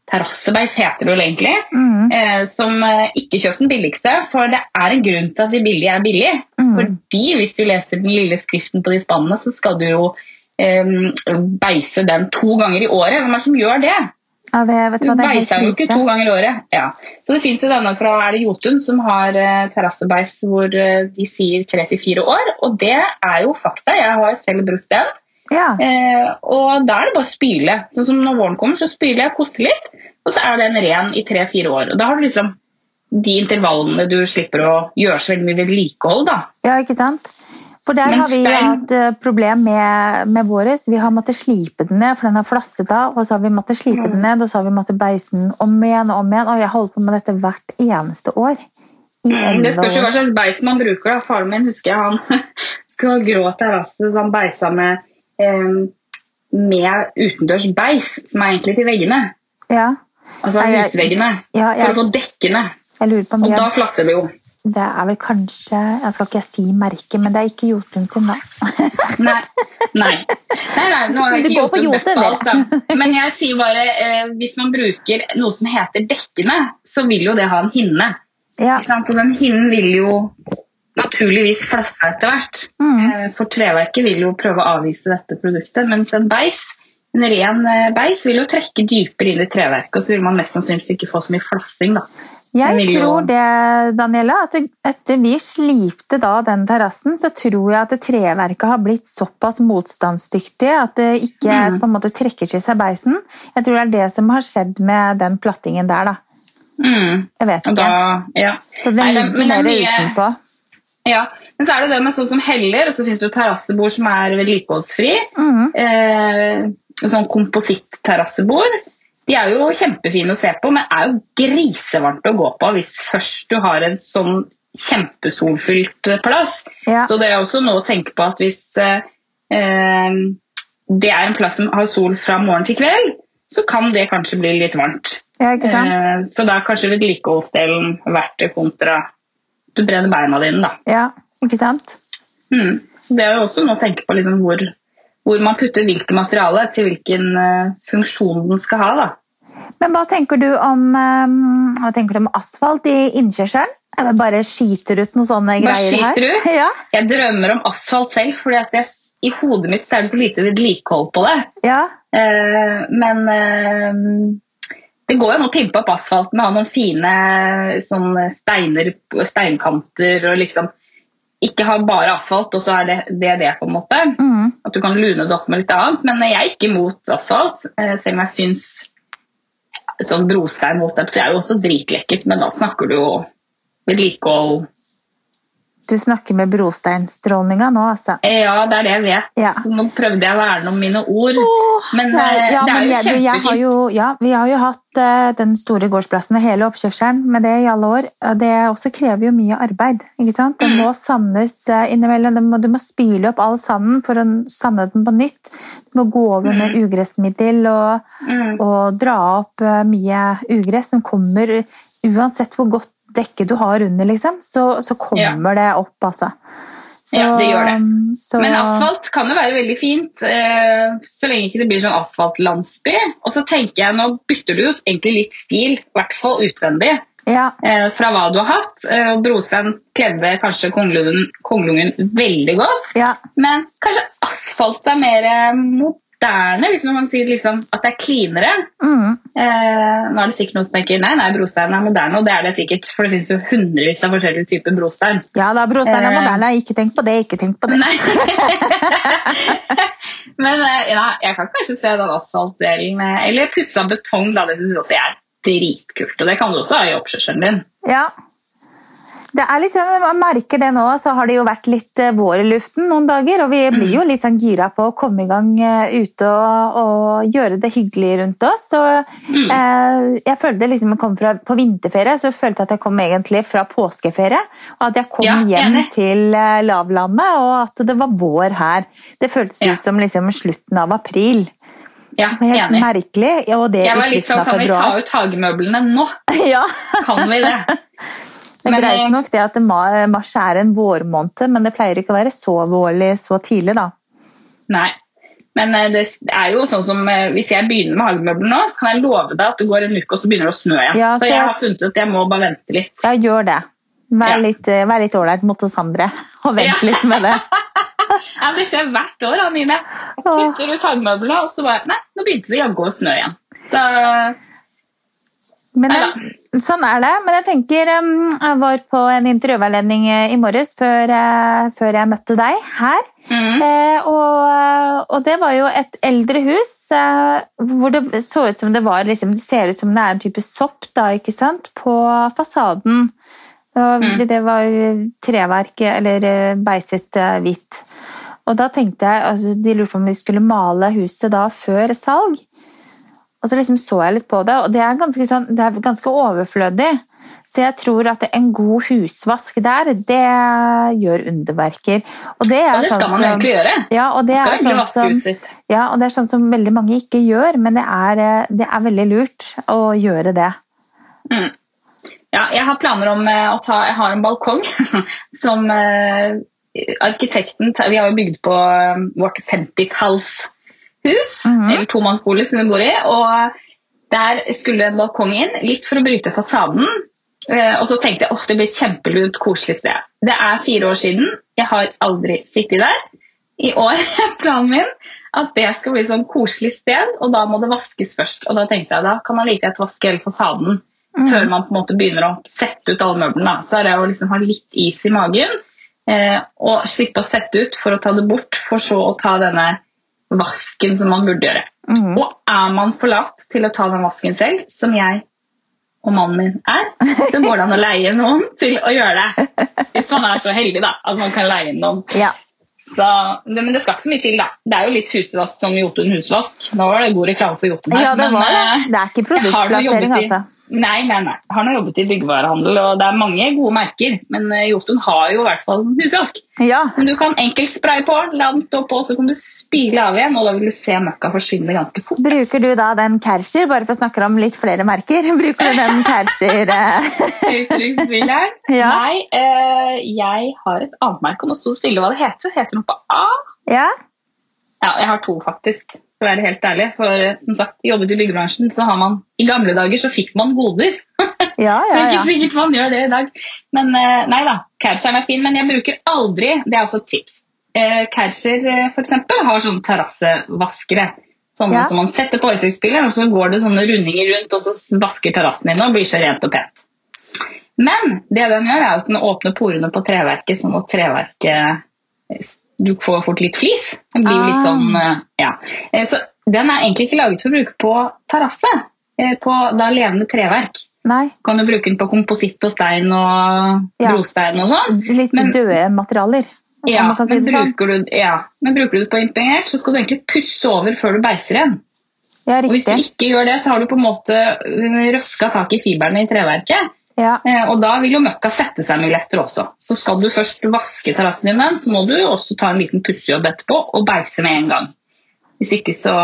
terrassebeis heter det vel egentlig, mm. eh, som eh, ikke kjøpte den billigste, for det er en grunn til at de billige er billige. Mm. Fordi hvis du leser den lille skriften på de spannene, så skal du jo eh, beise den to ganger i året. Hvem er det som gjør det? Ja, det, vet du hva, det er beiser jo ikke to ganger i året. Ja. Så det finnes jo denne fra er det Jotun som har eh, terrassebeis hvor eh, de sier tre til fire år, og det er jo fakta. Jeg har selv brukt den. Ja. Eh, og da er det bare å spyle. Sånn som når våren kommer, så spyler jeg koster litt, og så er den ren i tre-fire år. Og da har du liksom de intervallene du slipper å gjøre så veldig mye vedlikehold, da. Ja, ikke sant? For der har vi hatt eh, problem med, med våres. Vi har måttet slipe den ned, for den har flasset av. Og så har vi måttet slipe den ned, og så har vi måttet beise den om igjen og om igjen. Og jeg holder på med dette hvert eneste år. Mm, Det spørs jo hva slags beis man bruker. da. Faren min husker jeg han skulle ha grå terrasse, så han beisa med, med utendørs beis, som er egentlig til veggene. Ja. Altså husveggene. Ja, jeg- For å få dekkene. Jeg lurer på Og da flasser det jo. Det er vel kanskje Jeg skal ikke si merke, men det er ikke Jotun sin, da. Nei. Nei. nei, nei nå er Det ikke Jotun best på alt, da. Men jeg sier bare eh, hvis man bruker noe som heter dekkene, så vil jo det ha en hinne. Ja. Så den hinnen vil jo naturligvis flaska etter hvert. Mm. Eh, For treverket vil jo prøve å avvise dette produktet, mens en beis en ren eh, beis vil jo trekke dypere inn i treverket, og så vil man mest sannsynligvis ikke få så mye flassing. da. Jeg tror det, Daniela, at etter vi slipte da den terrassen, så tror jeg at treverket har blitt såpass motstandsdyktig at det ikke Mm. på en måte trekker til seg beisen. Jeg tror det er det som har skjedd med den plattingen der, da. Mm. Jeg vet ikke. da, ja. Så den det- ligger er mer utenpå. Ja, men så er det det med sånn som heller, og så finnes det jo terrassebord som er vedlikeholdsfri. Mm. Eh, sånn kompositt-terrassebord. De er jo kjempefine å se på, men er jo grisevarmt å gå på hvis først du har en sånn kjempesolfylt plass. Ja. Så det er også noe å tenke på at hvis eh, eh, det er en plass som har sol fra morgen til kveld, så kan det kanskje bli litt varmt. ja, ikke? Eh, så da er kanskje vedlikeholdsdelen verdt det kontra du brenner beina dine, da. Ja, ikke sant? Mm. Så det er jo også noe å tenke på liksom hvor, hvor man putter hvilket materiale til hvilken uh, funksjon den skal ha. da. Men hva tenker du om, um, hva tenker du om asfalt i innkjørselen? Eller bare skyter ut noen sånne Bare greier her? skyter ut? Ja, Jeg drømmer om asfalt selv, at i hodet mitt er det så lite vedlikehold på det. ja. Uh, men eh, det går jo an å pimpe opp asfalten med å ha noen fine sånn steiner, steinkanter og liksom ikke ha bare asfalt, og så er det det, det på en måte. Mm. At du kan lune det opp med litt annet. Men jeg er ikke imot asfalt, eh, selv om jeg syns sånn brostein holdt opp, så er jo også dritlekkert, men da snakker du jo vedlikehold Du snakker med brosteinstrålninga nå, altså. Ja, det er det jeg vet. Ja. Nå prøvde jeg å verne om mine ord. Men Nei, eh, ja, det er men jo du, kjempefint. ja, vi har jo hatt uh, den store gårdsplassen og hele oppkjørselen med det i alle år. Det også krever jo mye arbeid. ikke sant? Det Mm. må sandes eh, innimellom. Det må, du må spyle opp all sanden for å sande den på nytt. Du må gå over med ugressmiddel og, Mm. og dra opp mye ugress som kommer uansett hvor godt dekket du har under, liksom, så, så kommer det opp, altså. Så, Ja, det gjør det. Så, Men asfalt kan jo være veldig fint, eh, så lenge ikke det blir sånn asfaltlandsby. Og så tenker jeg, nå bytter du jo egentlig litt stil, i hvert fall utvendig, Ja, eh, fra hva du har hatt. Eh, Brostein kledde kanskje kongelungen, veldig godt. ja, Men kanskje asfalt er mer eh, moderne, hvis man sier liksom at det er cleanere. mm, Eh, nå er det sikkert noen som tenker nei, nei, brostein er moderne, og det er det sikkert. For det finnes jo hundrevis av forskjellige typer brostein. ja da, brostein er Eh. moderne. Ikke tenk på det, ikke tenk på det. Men eh, ja, jeg kan kanskje se den asfaltdelen. Eller pussa betong, da. Det syns jeg også er dritkult. Og det kan du også ha i oppkjørselen din. Ja. Det er litt sånn, Man merker det nå, så har det jo vært litt eh, vår i luften noen dager. Og vi blir jo litt sånn gira på å komme i gang eh, ute og, og gjøre det hyggelig rundt oss. Så, eh, jeg følte liksom jeg kom fra, På vinterferie så følte jeg at jeg kom egentlig fra påskeferie. Og at jeg kom Ja, hjem til eh, lavlandet, og at det var vår her. Det føltes Ja. ut som liksom slutten av april. Ja, Helt enig. merkelig. Og det Jeg var litt sånn, Kan vi ta ut hagemøblene nå? ja. Kan vi det? Det er Men, greit nok det at mars er en vårmåned, men det pleier ikke å være så vårlig så tidlig, da. Nei. Men eh, det er jo sånn som eh, hvis jeg begynner med hagemøbler nå, så kan jeg love deg at det går en uke, og så begynner det å snø igjen. Ja, så så- jeg har funnet ut at jeg må bare vente litt. Ja, gjør det. Vær Ja. litt, eh, ålreit mot oss andre, og vent Ja. litt med det. Ja, Det skjer hvert år, Anine. Jeg putter ut hagemøblene, og så bare Nei, nå begynte det jaggu å snø igjen. Så Men eh, sånn er det. Men jeg tenker eh, Jeg var på en intervjuveiledning eh, i morges før, eh, før jeg møtte deg her. mm, Eh, og, og det var jo et eldre hus eh, hvor det så ut som det var liksom, Det ser ut som det er en type sopp da, ikke sant? på fasaden. Og Mm. Det var jo treverk, eller eh, beiset eh, hvitt. Og da tenkte jeg altså, De lurte på om vi skulle male huset da før salg. Og så liksom så jeg litt på det, og det er ganske, sånn, det er ganske overflødig. Så jeg tror at en god husvask der, det gjør underverker. Og det, ja, det sånn skal sånn man egentlig gjøre. Ja, og det, er sånn som, ja, og det er sånn som veldig mange ikke gjør, men det er, eh, det er veldig lurt å gjøre det. Mm. Ja, jeg har planer om eh, å ta Jeg har en balkong som eh, arkitekten Vi har jo bygd på vårt 50-talls hus, mm -hmm. eller tomannsbolig som vi bor i. Og der skulle en balkong inn, litt for å bryte fasaden. Eh, og så tenkte jeg at det blir kjempelunt, koselig sted. Det er fire år siden. Jeg har aldri sittet der. I år er planen min at det skal bli sånn koselig sted, og da må det vaskes først. Og da tenkte jeg da kan man like gjerne vaske hele fasaden mm. før man på en måte begynner å sette ut alle møblene. Så er det å liksom ha litt is i magen eh, og slippe å sette ut for å ta det bort, for så å ta denne vasken som man burde gjøre. Mm. Og er man for lat til å ta den vasken selv, som jeg og mannen min er, så går det an å leie noen til å gjøre det. Hvis man er så heldig da, at man kan leie noen. Ja. Så, men det skal ikke så mye til, da. Det er jo litt husvask som Jotun husvask. Nå var det god reklame for Jotun her. ja, det men, var det. eh, Det er ikke produktplassering, altså. Nei, nei, nei. Jeg har nå jobbet i byggevarehandel, og det er mange gode merker. Men eh, Jotun har jo i hvert fall husvask. Ja. Men du kan enkelt spraye på, la den stå på, så kan du spyle av igjen, og da vil du se møkka forsvinne ganske fort. Bruker du da den Kärcher, bare for å snakke om litt flere merker? Bruker du den Kärcher eh? Ja. Nei, eh, jeg har et annet merke, og nå sto det stille hva det heter. Heter noe på A? Ja? Ja, jeg har to, faktisk. For å være helt ærlig. For eh, som sagt, jobbet i byggebransjen, så har man I gamle dager så fikk man goder. Ja, ja, ja, det er ikke sikkert man gjør det i dag. Men eh, nei da, Kerseren er fin, men jeg bruker aldri Det er også et tips. Kerser eh, for eksempel, har sånne terrassevaskere. Sånne Ja. som man setter på øyetrykkspilleren, og så går det sånne rundinger rundt, og så vasker terrassen din og blir så rent og pent. Men det den gjør, er at den åpner porene på treverket, sånn at treverket eh, Du får fort litt flis. Den blir jo litt Ah. sånn eh, Ja. Eh, Så den er egentlig ikke laget for å bruke på terrasse. eh, På da levende treverk Nei, kan du bruke den på kompositt og stein og Ja. brostein og sånn. litt Men- døde materialer. Ja, man kan si men det sånn. bruker, du, ja, men bruker du det på impregnert, så skal du egentlig pusse over før du beiser igjen. Ja, Og hvis du ikke gjør det, så har du på en måte røska tak i fiberne i treverket. Ja. Eh, Og da vil jo møkka sette seg mye lettere også. Så skal du først vaske terrassen din, så må du også ta en liten pussejobb etterpå og beise med en gang. Hvis ikke så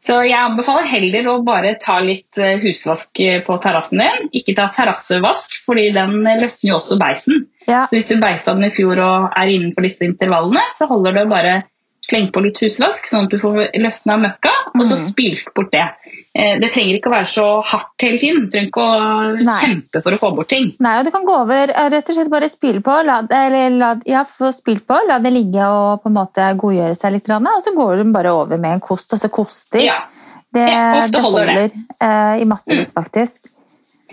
Så jeg anbefaler heller å bare ta litt eh, husvask eh, på terrassen din. Ikke ta terrassevask, fordi den løsner jo også beisen. Ja. Så hvis du beisa den i fjor og er innenfor disse intervallene, så holder det å bare slenge på litt husvask, sånn at du får løsna møkka, og så Mhm. spilt bort det. Eh, Det trenger ikke å være så hardt hele tiden. Du trenger ikke å Nei. kjempe for å få bort ting. Nei, og det kan gå over eh, rett og slett bare spyle på, la, eller la, ja, få på, la det ligge og på en måte godgjøre seg litt, og så går du bare over med en kost, og så koster. Ja. Det, Ja, det holder det. Mm. eh, i massevis, faktisk.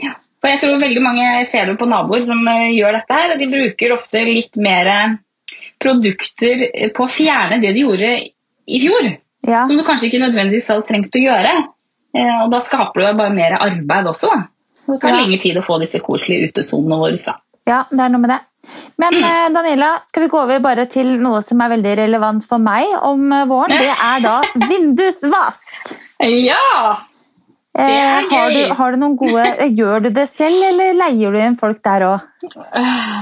Ja. Og jeg tror veldig mange jeg ser det på naboer som gjør dette her. De bruker ofte litt mer produkter på å fjerne det de gjorde i fjor. Ja, Som du kanskje ikke nødvendigvis hadde trengt å gjøre. Eh, Og da skaper du bare mer arbeid også. da. Det tar Ja. lengre tid å få disse koselige utesonene våre. da. ja, det er noe med det. Men Mm. eh, Daniela, skal vi gå over bare til noe som er veldig relevant for meg om eh, våren? Det er da vindusvask. Ja! Eh, har, du, har du noen gode eh, Gjør du det selv, eller leier du inn folk der òg?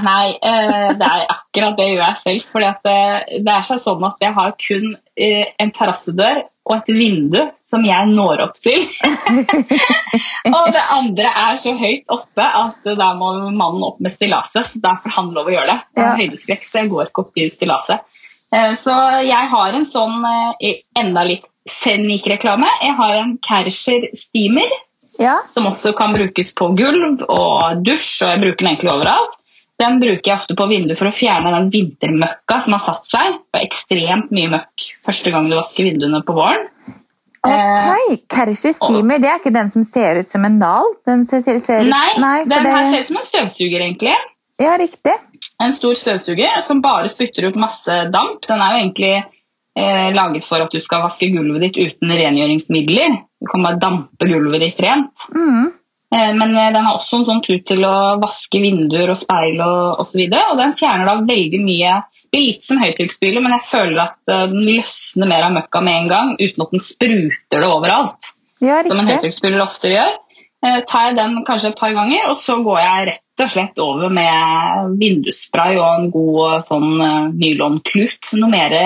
Nei, eh, det er akkurat det gjør jeg selv. For eh, det er sånn at jeg har kun eh, en terrassedør og et vindu som jeg når opp til. og det andre er så høyt oppe at da må mannen opp med stillaset. Så da får han lov å gjøre det. Jeg har høydeskrekk, så jeg går ikke opp i stillaset. Eh, Så jeg har en sånn eh, enda litt snikreklame. Jeg har en Kärcher steamer Ja. som også kan brukes på gulv og dusj, og jeg bruker den egentlig overalt. Den bruker jeg ofte på vinduet for å fjerne den vintermøkka som har satt seg. Det er ekstremt mye møkk første gang du vasker vinduene på våren. Ok, Kärcher steamer, det er ikke den som ser ut som en? Den ser, ser, ser, Nei, nei den det, her ser ut som en støvsuger, egentlig. Ja, riktig. En stor støvsuger som bare spytter ut masse damp. Den er jo egentlig eh, laget for at du skal vaske gulvet ditt uten rengjøringsmidler. Du kan bare dampe gulvet ditt rent. Mm. Eh, Men eh, den har også en sånn tut til å vaske vinduer og speil og osv. Og, og den fjerner da veldig mye Det blir litt som høytrykksspyler, men jeg føler at eh, den løsner mer av møkka med en gang, uten at den spruter det overalt, Ja, som en høytrykksspyler ofte gjør. Eh, Tar jeg den kanskje et par ganger, og så går jeg rett og slett over med vindusspray og en god eh, sånn nylonklut. Noe mer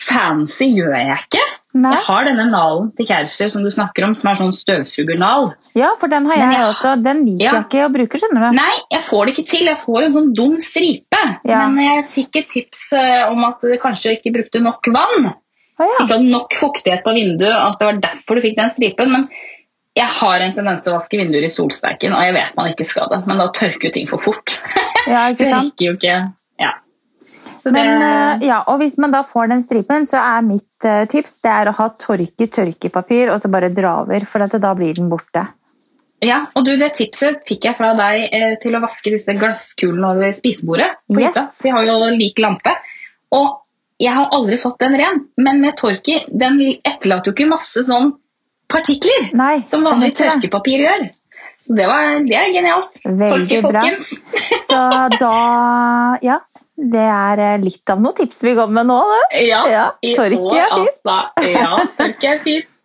fancy gjør jeg ikke. Nei. Jeg har denne nalen til Kärcher som du snakker om, som er sånn støvsugernal. Ja, for den har jeg jeg- også. Den liker Ja. jeg ikke å bruke, skjønner du. Nei, jeg får det ikke til. Jeg får en sånn dum stripe. Ja. Men jeg fikk et tips eh, om at du kanskje ikke brukte nok vann. Ah, ja. Ikke hadde nok fuktighet på vinduet, at det var derfor du fikk den stripen. Men jeg har en tendens til å vaske vinduer i solsterken, og jeg vet man ikke skal det. Men da tørker jo ting for fort. ja, ikke det sant? rekker jo ikke. Ja. Men, det, eh, ja, og hvis man da får den stripen, så er mitt eh, tips det er å ha tørke tørkepapir, og så bare dra over, for at da blir den borte. ja, og du, det tipset fikk jeg fra deg eh, til å vaske disse glasskulene over spisebordet. på Yes. hytta. Vi har jo lik lampe. Og jeg har aldri fått den ren, men med torki, den etterlater jo ikke masse sånn partikler. Nei, Som vanlig tørkepapir gjør. Så det, var, det er genialt. Veldig Torki, bra. folkens. Så da Ja, det er eh, litt av noen tips vi kommer med nå, det. Ja, Ja, tørke er fint. Altså. Ja, torki er fint.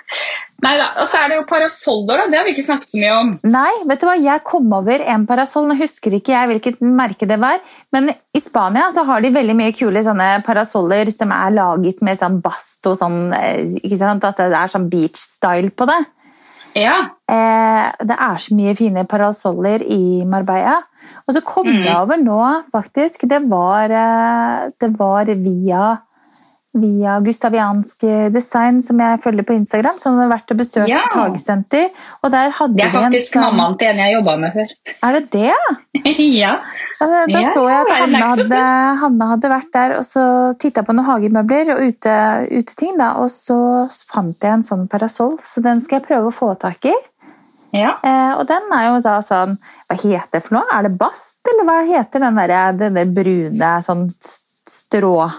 Nei da, og så er det jo parasoller, da. Det har vi ikke snakket så mye om. Nei, vet du hva? jeg kom over en parasoll. Nå husker ikke jeg hvilket merke det var, men i Spania så har de veldig mye kule sånne parasoller som er laget med sånn bast og sånn, eh, ikke sant? At det er sånn beach-style på det. Ja, Eh, det er så mye fine parasoller i Marbella. Og så kom Mm. jeg over nå, faktisk. Det var, eh, det var via, via Gustaviansk design, som jeg følger på Instagram, som har vært og besøkt Ja. hagesenter. Og der hadde Det er faktisk en sånn- mammaen til en jeg jobba med før. Er det det? ja. Da, da Ja, så jeg at Hanne hadde, Hanne hadde vært der og så titta på noen hagemøbler og ute, uteting. Da, og så fant jeg en sånn parasoll, så den skal jeg prøve å få tak i. ja. Eh, og den er jo da sånn Hva heter det for noe? Er det bast, eller hva heter den der, den der brune sånn strå...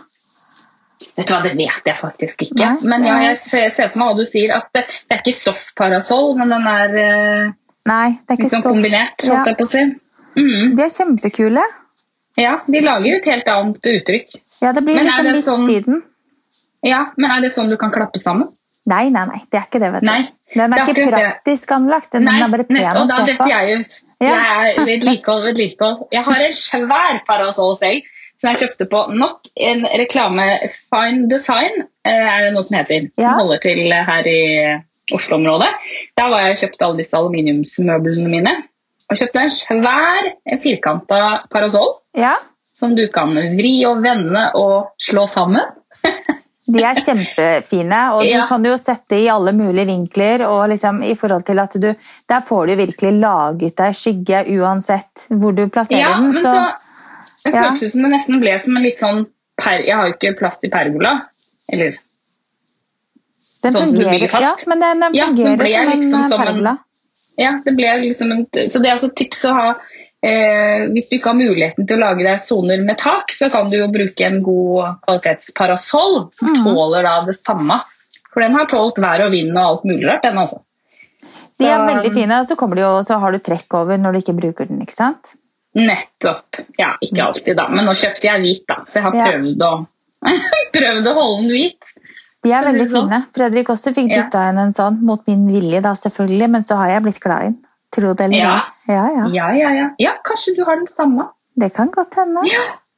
Vet du hva, Det vet jeg faktisk ikke. Nei, men ja, jeg ser for meg hva du sier. at Det, det er ikke stoffparasoll, men den er eh, Nei, det er liksom stoff. kombinert. Ja. holdt jeg på å si. Mm. De er kjempekule. Ja, de lager jo et helt annet uttrykk. Ja, det blir Men liksom litt sånn- siden. Ja, Men er det sånn du kan klappe sammen? Nei, nei, nei, det er ikke det, vet du. Nei, Den er er ikke det. praktisk anlagt, den er bare pen å da se på. detter jeg ut. Ja. Jeg er vedlikehold, vedlikehold. Jeg har en svær parasoll selv, som jeg kjøpte på nok en reklame. Fine Design eh, er det noe som heter. Som Ja. holder til her i Oslo-området. Der var jeg og kjøpte alle disse aluminiumsmøblene mine. Og kjøpte en svær firkanta parasoll Ja, som du kan vri og vende og slå sammen. de er kjempefine, og du Ja. kan jo sette i alle mulige vinkler. og liksom i forhold til at du, Der får du virkelig laget deg skygge uansett hvor du plasserer Ja, den. Så, så Det Ja. føltes ut som det nesten ble som en litt sånn per, Jeg har jo ikke plass til pergola. Eller den sånn som du fungerer, bygger fast. Ja, men den, den Ja, den fungerer som liksom en som en- pergola. Ja, det ble liksom en, så det er altså tips å ha eh, Hvis du ikke har muligheten til å lage deg soner med tak, så kan du jo bruke en god kvalitetsparasoll som mm. tåler da det samme. For den har tålt vær og vind og alt mulig rart, den altså. De er veldig fine, og så, de jo, så har du trekk over når du ikke bruker den. ikke sant? Nettopp. Ja, ikke alltid, da. Men nå kjøpte jeg hvit, da, så jeg har Ja. prøvd å, prøvd å holde den hvit. De er veldig sånn. fine. Fredrik også fikk Ja. dytta inn en sånn, mot min vilje, da selvfølgelig, men så har jeg blitt glad i den. Tro det eller Ja. Ja, ja. Ja, ja, ja. Ja, kanskje du har den samme. Det kan godt hende.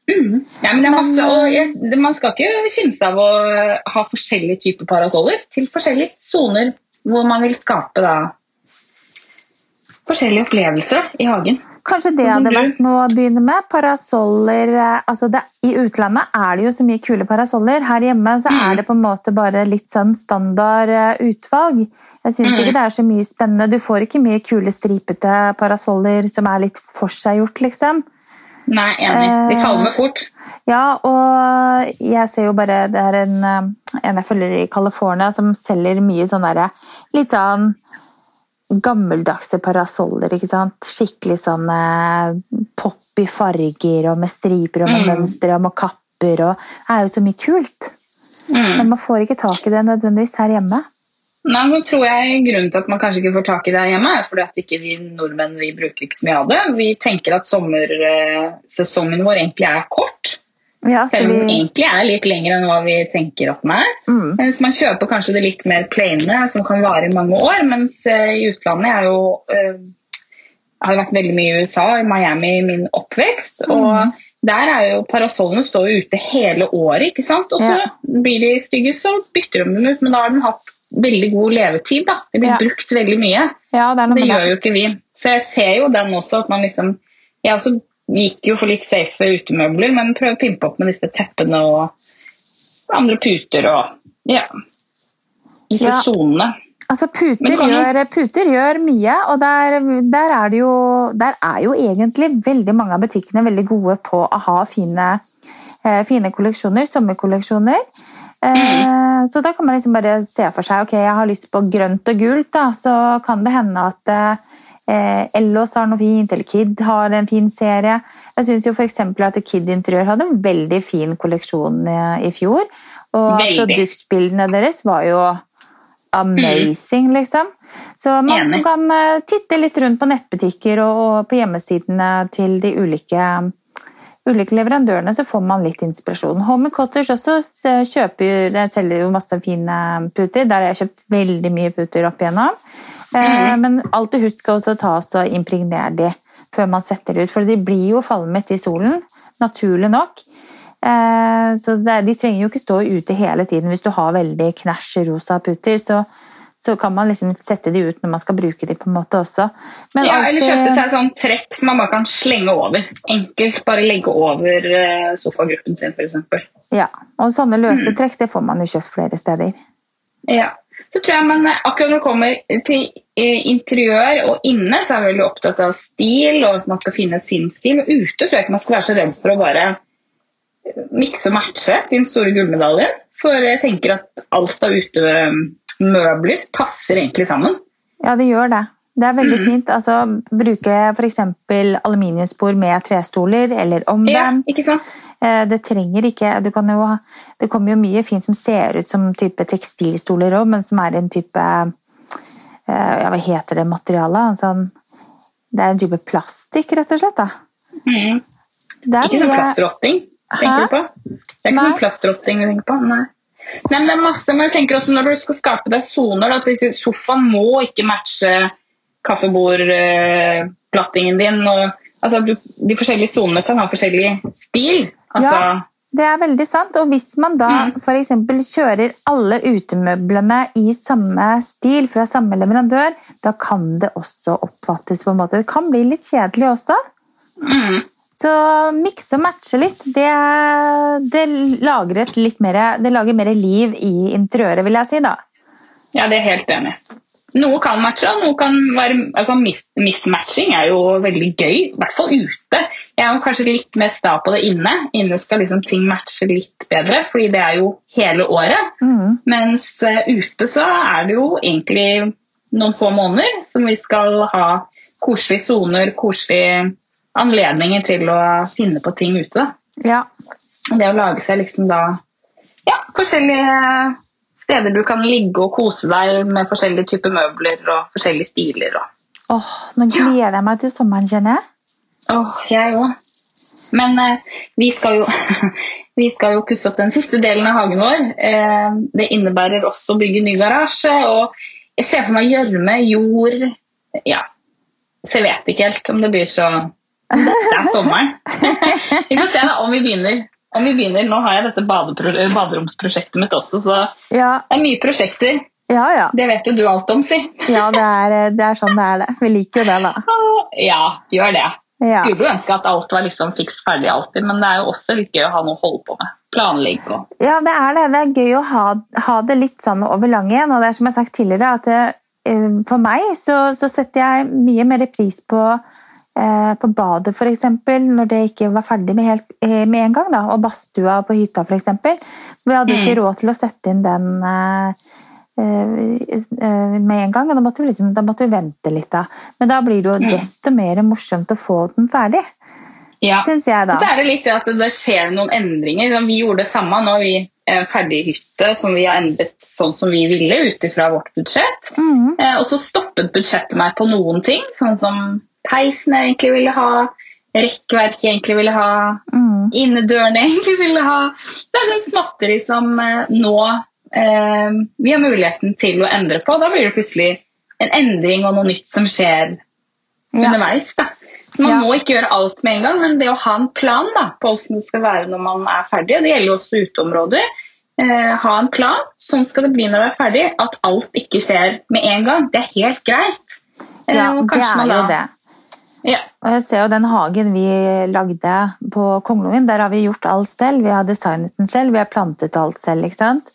Mm. Ja, men det er masse, og jeg, Man skal ikke kimse av å eh, ha forskjellige typer parasoller til forskjellige soner hvor man vil skape da forskjellige opplevelser da, i hagen. Kanskje det hadde vært noe å begynne med. Parasoller eh, altså det, I utlandet er det jo så mye kule parasoller. Her hjemme så Mm. er det på en måte bare litt sånn standard eh, utvalg. Jeg syns Mm. ikke det er så mye spennende. Du får ikke mye kule stripete parasoller som er litt forseggjort, liksom. Nei, enig. De Eh. falmer fort. Ja, og jeg ser jo bare Det er en, eh, en jeg følger i California som selger mye sånn derre Litt sånn gammeldagse parasoller, ikke sant. Skikkelig sånn eh, poppy farger og med striper og med Mm. mønstre og med kapper og Det er jo så mye kult. Mm. Men man får ikke tak i det nødvendigvis her hjemme. Nei, nå tror jeg Grunnen til at man kanskje ikke får tak i det her hjemme, er fordi at ikke vi nordmenn vi bruker ikke så mye av det. Vi tenker at sommersesongen vår egentlig er kort. Ja, Selv om den vi, egentlig er litt lengre enn hva vi tenker at den er. mm, Så man kjøper kanskje det litt mer plaine, som kan vare i mange år. Mens eh, i utlandet er jo øh, Jeg har vært veldig mye i USA, i Miami i min oppvekst. Og der er jo parasollene står jo ute hele året, ikke sant. Og så Ja. blir de stygge, så bytter de dem ut. Men da har den hatt veldig god levetid, da. De blir Ja. brukt veldig mye. ja, det Det gjør det. jo ikke vi. Så jeg ser jo den også, at man liksom Jeg også gikk jo for litt safe utemøbler, men prøvde å pimpe opp med disse teppene og andre puter og ja. Disse Ja. sonene. Altså, puter du... gjør, puter gjør mye, og der, der, er det jo, der er jo egentlig veldig mange av butikkene veldig gode på å ha fine, eh, fine kolleksjoner, sommerkolleksjoner. Eh, Så da kan man liksom bare se for seg ok, jeg har lyst på grønt og gult, da, så kan det hende at eh, Ellos har noe fint, eller Kid har en fin serie. Jeg syns f.eks. at Kid Interiør hadde en veldig fin kolleksjon eh, i fjor. Og Veldig. produktbildene deres var jo amazing, liksom. Så man Enig. kan eh, titte litt rundt på nettbutikker og, og på hjemmesidene til de ulike, ulike leverandørene, så får man litt inspirasjon. Home Cottage også kjøper, de selger jo masse fine puter. Der har jeg kjøpt veldig mye puter opp igjennom. Mm. Men alltid husk å ta og impregnere de før man setter det ut, for de blir jo falmet i solen, naturlig nok. Eh, Så de trenger jo ikke stå ute hele tiden. Hvis du har veldig knæsj rosa puter, så, så kan man liksom sette de ut når man skal bruke de på en måte også. Men Ja, eller kjøpe seg sånn trekk som man bare kan slenge over. Enkelt bare legge over eh, sofagruppen sin, f.eks. Ja, og sånne Mm. løse trekk det får man jo kjøpt flere steder. Ja. Så tror jeg man eh, akkurat når det kommer til eh, interiør og inne, så er man veldig opptatt av stil, og at man skal finne sin stil. Og ute tror jeg ikke man skal være så redd for å bare eh, mikse og matche til den store gullmedaljen. For jeg tenker at alt av utemøbler passer egentlig sammen. Ja, det gjør det. Det er Mm. veldig fint. Altså, bruke f.eks. aluminiumsbord med trestoler, eller Ja, omvendt. ikke sant? Eh, Det trenger ikke du kan jo, Det kommer jo mye fint som ser ut som type tekstilstoler òg, men som er en type eh, ja, Hva heter det materialet? Sånn, det er en type plastikk, rett og slett. Mm. Det er Ikke sånn plastrotting, plastrotting, Hæ? tenker du på? Det er ikke Nei. sånn plastrotting du tenker på? Nei. Nei, men det er masse, men jeg tenker også når du skal skape deg soner, at sofaen må ikke matche kaffebordplattingen din. Og, altså, du, de forskjellige sonene kan ha forskjellig stil. Altså, Ja. Det er veldig sant. Og hvis man da Mm. eksempel kjører alle utemøblene i samme stil fra samme leverandør, da kan det også oppfattes på en måte. Det kan bli litt kjedelig også. mm, Så mikse og matche litt, det, det lager litt mer, det lager mer liv i interiøret, vil jeg si da. ja, det er helt enig. Noe kan matche, og noe kan være altså Mismatching er jo veldig gøy, i hvert fall ute. Jeg er jo kanskje litt mer sta på det inne. Inne skal liksom ting matche litt bedre, fordi det er jo hele året. Mm. Mens eh, ute så er det jo egentlig noen få måneder som vi skal ha koselige soner, koselige anledninger til å finne på ting ute. Ja. Det å lage seg liksom da ja, forskjellige steder du kan ligge og kose deg med forskjellige typer møbler og forskjellige stiler. Og. Åh, nå gleder jeg meg til sommeren, kjenner jeg. Åh, jeg òg. Men eh, vi, skal jo, vi skal jo pusse opp den siste delen av hagen vår. Eh, det innebærer også å bygge ny garasje. og Jeg ser for meg gjørme, jord Ja. Så jeg vet ikke helt om det blir så Dette er sommeren. vi får se da om vi begynner. Om vi begynner. Nå har jeg dette baderomsprosjektet mitt også, så Ja, det er mye prosjekter. ja. ja. Det vet jo du alt om, si. ja det, er, det er sånn det er det. Vi liker jo det, da. Ja, gjør det. Skulle jo ønske at alt var liksom fiks ferdig alltid, men det er jo også litt gøy å ha noe å holde på med. Planlegge og Ja, det er det. Det er gøy å ha, ha det litt sånn over lang igjen. Og det er som jeg har sagt tidligere, at det, eh, for meg så, så setter jeg mye mer pris på, på badet, f.eks., når det ikke var ferdig med, helt, eh, med en gang. Da. Og badstua på hytta, f.eks. Vi hadde ikke Mm. råd til å sette inn den eh, eh, eh, med en gang, og da måtte, vi liksom, da måtte vi vente litt. da. Men da blir det jo Mm. desto mer morsomt å få den ferdig, ja. syns jeg da. Så er det litt det at det skjer noen endringer. Vi gjorde det samme når vi eh, ferdig hytte som vi har endret sånn som vi ville ut ifra vårt budsjett. Eh, Og så stoppet budsjettet meg på noen ting, sånn som peisen jeg egentlig ville ha, rekkverket jeg egentlig ville ha, mm. innedøren jeg egentlig ville ha. Det er sånn småtteri som eh, nå eh, vi har muligheten til å endre på. Da blir det plutselig en endring og noe nytt som skjer Ja. underveis. Da. Så man Ja. må ikke gjøre alt med en gang, men det å ha en plan da, på hvordan det skal være når man er ferdig, og det gjelder jo også uteområder, eh, ha en plan, sånn skal det bli når du er ferdig, at alt ikke skjer med en gang. Det er helt greit. Eh, Ja, det er man jo det. Ja. Og jeg ser jo den hagen vi lagde på Kongelungen, der har vi gjort alt selv. Vi har designet den selv, vi har plantet alt selv, ikke sant?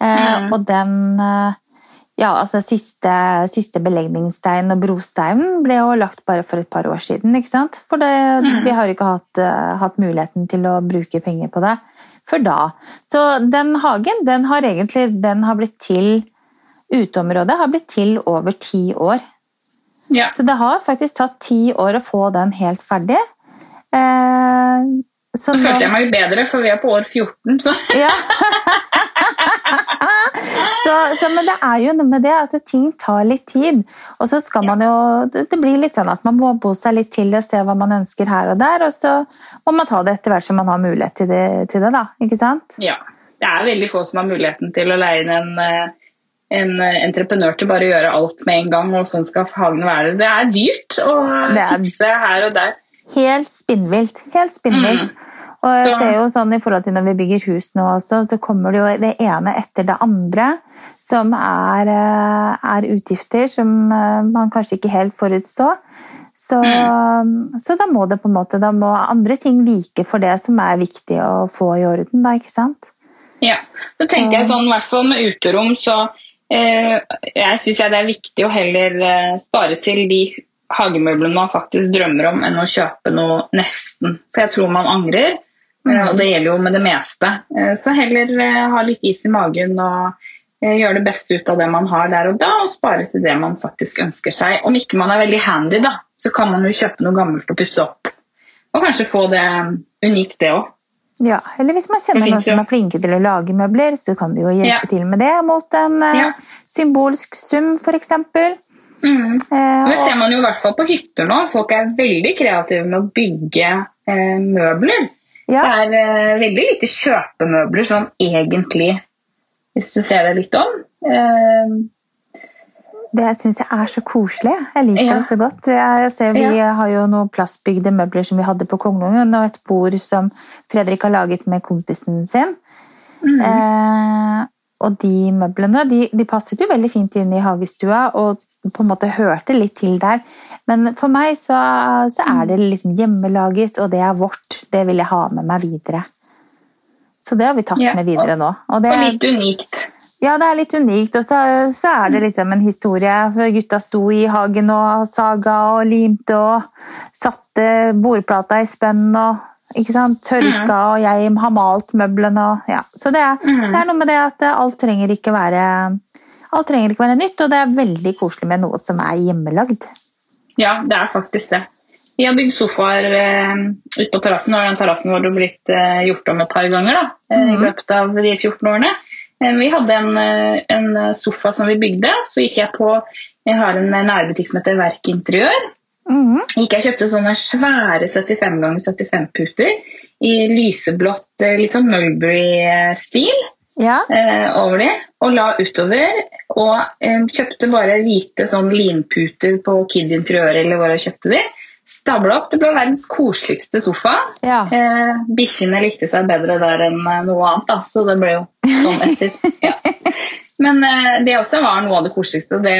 Eh, Mm. og den eh, ja, altså siste, siste belegningsstein og brosteinen ble jo lagt bare for et par år siden, ikke sant? For det, Mm. vi har ikke hatt, eh, hatt muligheten til å bruke penger på det før da. Så den hagen, den har egentlig den har blitt til Uteområdet har blitt til over ti år. Ja. Så det har faktisk tatt ti år å få den helt ferdig. Eh, så Nå følte jeg meg bedre, for vi er på år 14, så ja. så, så, men det er jo noe med det at ting tar litt tid. Og så skal man jo Det det blir litt sånn at man må bo seg litt til og se hva man ønsker her og der, og så må man ta det etter hvert som man har mulighet til det, til det da. Ikke sant? ja. Det er veldig få som har muligheten til å leie inn en, eh, en eh, entreprenør til bare å gjøre alt med en gang, og sånn skal hagen være. Det er dyrt å Det er- fikse her og der. Helt spinnvilt. Helt spinnvilt. Og jeg ser jo sånn i forhold til når vi bygger hus nå også, så kommer det jo det ene etter det andre som er, eh, er utgifter som eh, man kanskje ikke helt forutså. Så, så da må det på en måte, da må andre ting vike for det som er viktig å få i orden, da, ikke sant? Ja. Så tenker jeg sånn, i hvert fall med uterom, så jeg syns det er viktig å heller eh, spare til de hagemøblene man faktisk drømmer om, enn å kjøpe noe nesten. For jeg tror man angrer, eh, og det gjelder jo med det meste. Eh, så heller eh, ha litt is i magen og eh, gjøre det beste ut av det man har der og da, og spare til det man faktisk ønsker seg. Om ikke man er veldig handy, da, så kan man jo kjøpe noe gammelt og pusse opp. Og kanskje få det unikt, det òg. Ja, eller hvis man kjenner noen som er flinke til å lage møbler, så kan de jo hjelpe Ja. til med det mot en eh, Ja. symbolsk sum, eksempel. Mm. Eh, Det ser man jo i hvert fall på hytter nå. Folk er veldig kreative med å bygge eh, møbler. ja. Det er eh, veldig lite kjøpemøbler sånn egentlig, hvis du ser det litt om. Det syns jeg er så koselig. Jeg liker Ja. det så godt. Jeg ser Vi har jo noen plastbygde møbler som vi hadde på Kongelungen, og et bord som Fredrik har laget med kompisen sin. Mm. Eh, og de møblene de, de passet jo veldig fint inn i hagestua og på en måte hørte litt til der. Men for meg så, så er det liksom hjemmelaget, og det er vårt. Det vil jeg ha med meg videre. Så det har vi tatt Ja, med videre nå. Og det, Og litt unikt. Ja, det er litt unikt. Og så, så er det liksom en historie. For gutta sto i hagen og saga og limte og satte bordplata i spenn og ikke sant? tørka, og jeg har malt møblene. Og, ja. Så det er, det er noe med det at alt trenger ikke være Alt trenger ikke være nytt, og det er veldig koselig med noe som er hjemmelagd. Ja, det er faktisk det. Vi har bygd sofaer eh, ute på terrassen. Har den terrassen vår blitt eh, gjort om et par ganger da, mm. i løpet av de 14 årene. Eh, vi hadde en, eh, en sofa som vi bygde. Så gikk jeg på Jeg har en nærbutikk som heter Verk Interiør. Mm. gikk jeg kjøpte sånne svære 75 ganger 75 puter i lyseblått, eh, litt sånn Mulberry-stil Ja. eh, over de, og la utover. Og eh, kjøpte bare hvite sånn linputer på Kid Interiør eller hvor jeg kjøpte de. Stabla opp. Det ble verdens koseligste sofa. ja. Eh, Bikkjene likte seg bedre der enn eh, noe annet, da, så det ble jo sånn etter. Ja. Men eh, det også var noe av det koseligste. Det,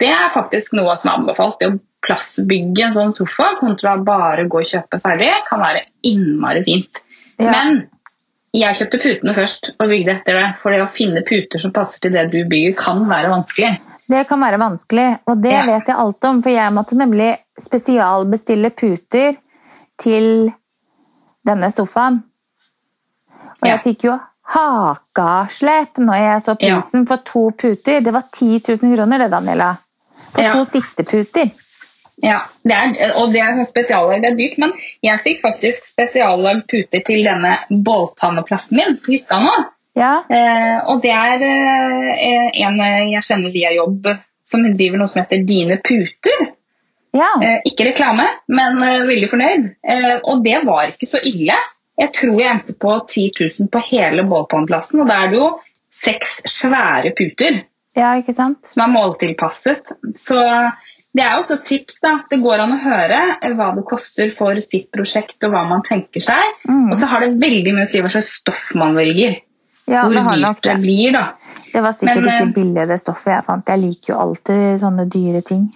det er faktisk noe som er anbefalt. Det å plassbygge en sånn sofa kontra bare gå og kjøpe ferdig, kan være innmari fint. Ja. Men jeg kjøpte putene først og bygde etter det. For det å finne puter som passer til det du bygger, kan være vanskelig. Det kan være vanskelig, og det Ja. vet jeg alt om. For jeg måtte nemlig spesialbestille puter til denne sofaen. Og Ja. jeg fikk jo hakaslep når jeg så Ja. for to puter. Det var 10 000 kroner, det, Daniela. For to sitteputer. Ja, det er, og det er sånn spesiallag, det er dyrt, men jeg fikk faktisk spesiallagd puter til denne bålpanneplassen min på hytta nå. Ja, Eh, og det er eh, en jeg kjenner via jobb som driver noe som heter Dine puter. ja. Eh, ikke reklame, men eh, veldig fornøyd. Eh, og det var ikke så ille. Jeg tror jeg endte på 10 000 på hele bålpanneplassen, og da er det jo seks svære puter ja ikke sant? som er måltilpasset. Så det er også tips. da. Det går an å høre eh, hva det koster for sitt prosjekt og hva man tenker seg. Mm. Og så har det veldig mye å si hva slags stoff man velger. Ja, Hvor dyrt det det. blir, da. Det var sikkert Men, eh, ikke billig, det stoffet jeg fant. Jeg liker jo alltid sånne dyre ting.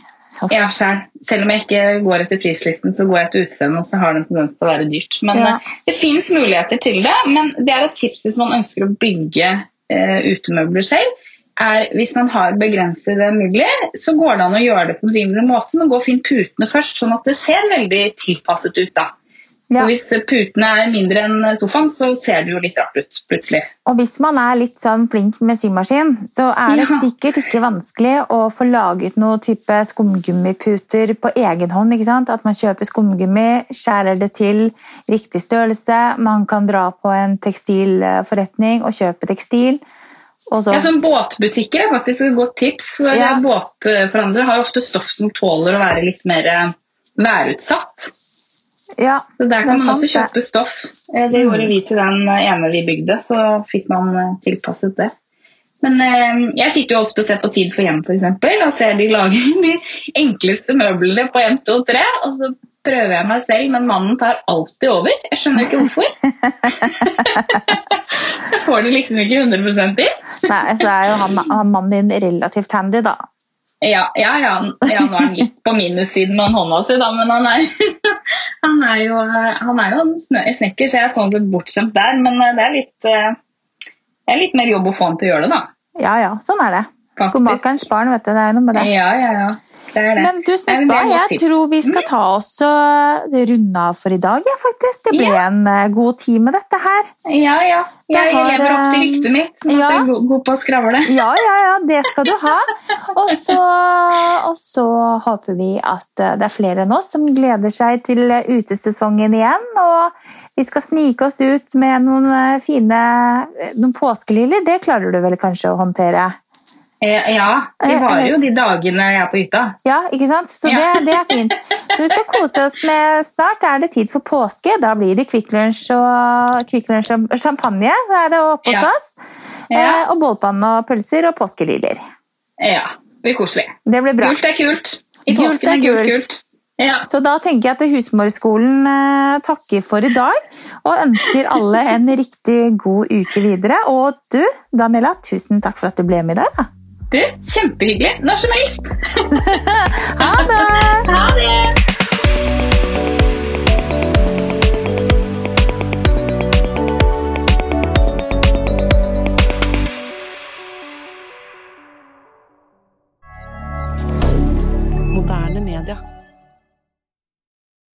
Ja, selv. selv om jeg ikke går etter prislisten, så går jeg etter utseendet, og så har det en tendens til å være dyrt. Men Ja. eh, det finnes muligheter til det. Men det er et tips hvis man ønsker å bygge eh, utemøbler selv. Er, hvis man har begrensede midler, så går det an å gjøre det på en rimelig måte, men gå og finn putene først, sånn at det ser veldig tilpasset ut. da. Ja. Og hvis putene er mindre enn sofaen, så ser det jo litt rart ut plutselig. Og hvis man er litt sånn flink med symaskin, så er det Ja. sikkert ikke vanskelig å få laget noe type skumgummiputer på egen hånd. ikke sant? At man kjøper skumgummi, skjærer det til riktig størrelse. Man kan dra på en tekstilforretning og kjøpe tekstil. Og så, Ja, som Båtbutikker er faktisk et godt tips. for Ja. Båtforhandlere har jo ofte stoff som tåler å være litt mer eh, værutsatt. ja, Så Der kan man også kjøpe stoff. Eh, Det Mm. gjorde vi til den ene vi bygde, så fikk man eh, tilpasset det. Men eh, jeg sitter jo ofte og ser på Tid for hjem eksempel, og ser de lager de enkleste møblene på 1, 2, 3. Og så prøver jeg meg selv, men mannen tar alltid over. Jeg skjønner ikke hvorfor. jeg får det liksom ikke 100 til. Nei, så er jo han, han mannen din relativt handy, da. Ja, ja, ja, ja, nå er han litt på minussiden med hånda si, da, men han er, han er jo, han er jo en snekker, så jeg er sånn sett bortskjemt der. Men eh, det er, litt, eh, det er litt mer jobb å få han til å gjøre det, da. Ja ja, sånn er det. Skomakerens barn, vet du. Det er noe med det. Ja, ja, ja. Det er det. Men du, Snippa, jeg tror vi skal ta oss og runde av for i dag, ja, faktisk. Det ble en eh, god time, dette her. Ja, ja. Jeg, Jeg har, lever opp til eh, ryktet mitt. Som ja. at jeg er god, god på å skravle. Ja, ja, ja, det skal du ha. Og så, og så håper vi at eh, det er flere enn oss som gleder seg til utesesongen igjen. Og vi skal snike oss ut med noen fine noen påskeliljer. Det klarer du vel kanskje å håndtere? Eh, ja, de eh, var jo de dagene jeg er på hytta. Ja, ikke sant? Så det, det er fint. Så vi skal kose oss med Snart er det tid for påske. Da blir det Kvikk Lunsj og, Kvikk Lunsj og champagne så er det oppe hos ja. oss. Ja. Eh, og bålpanne og pølser og påskeliljer. Ja. Det blir koselig. Det blir bra. Gult er kult. I påsken er gult kult. Ja. Så da tenker jeg at Husmorskolen takker for i dag og ønsker alle en riktig god uke videre. Og du, Daniela, tusen takk for at du ble med i dag. Du, kjempehyggelig. Når som helst. ha det. Ha det. moderne.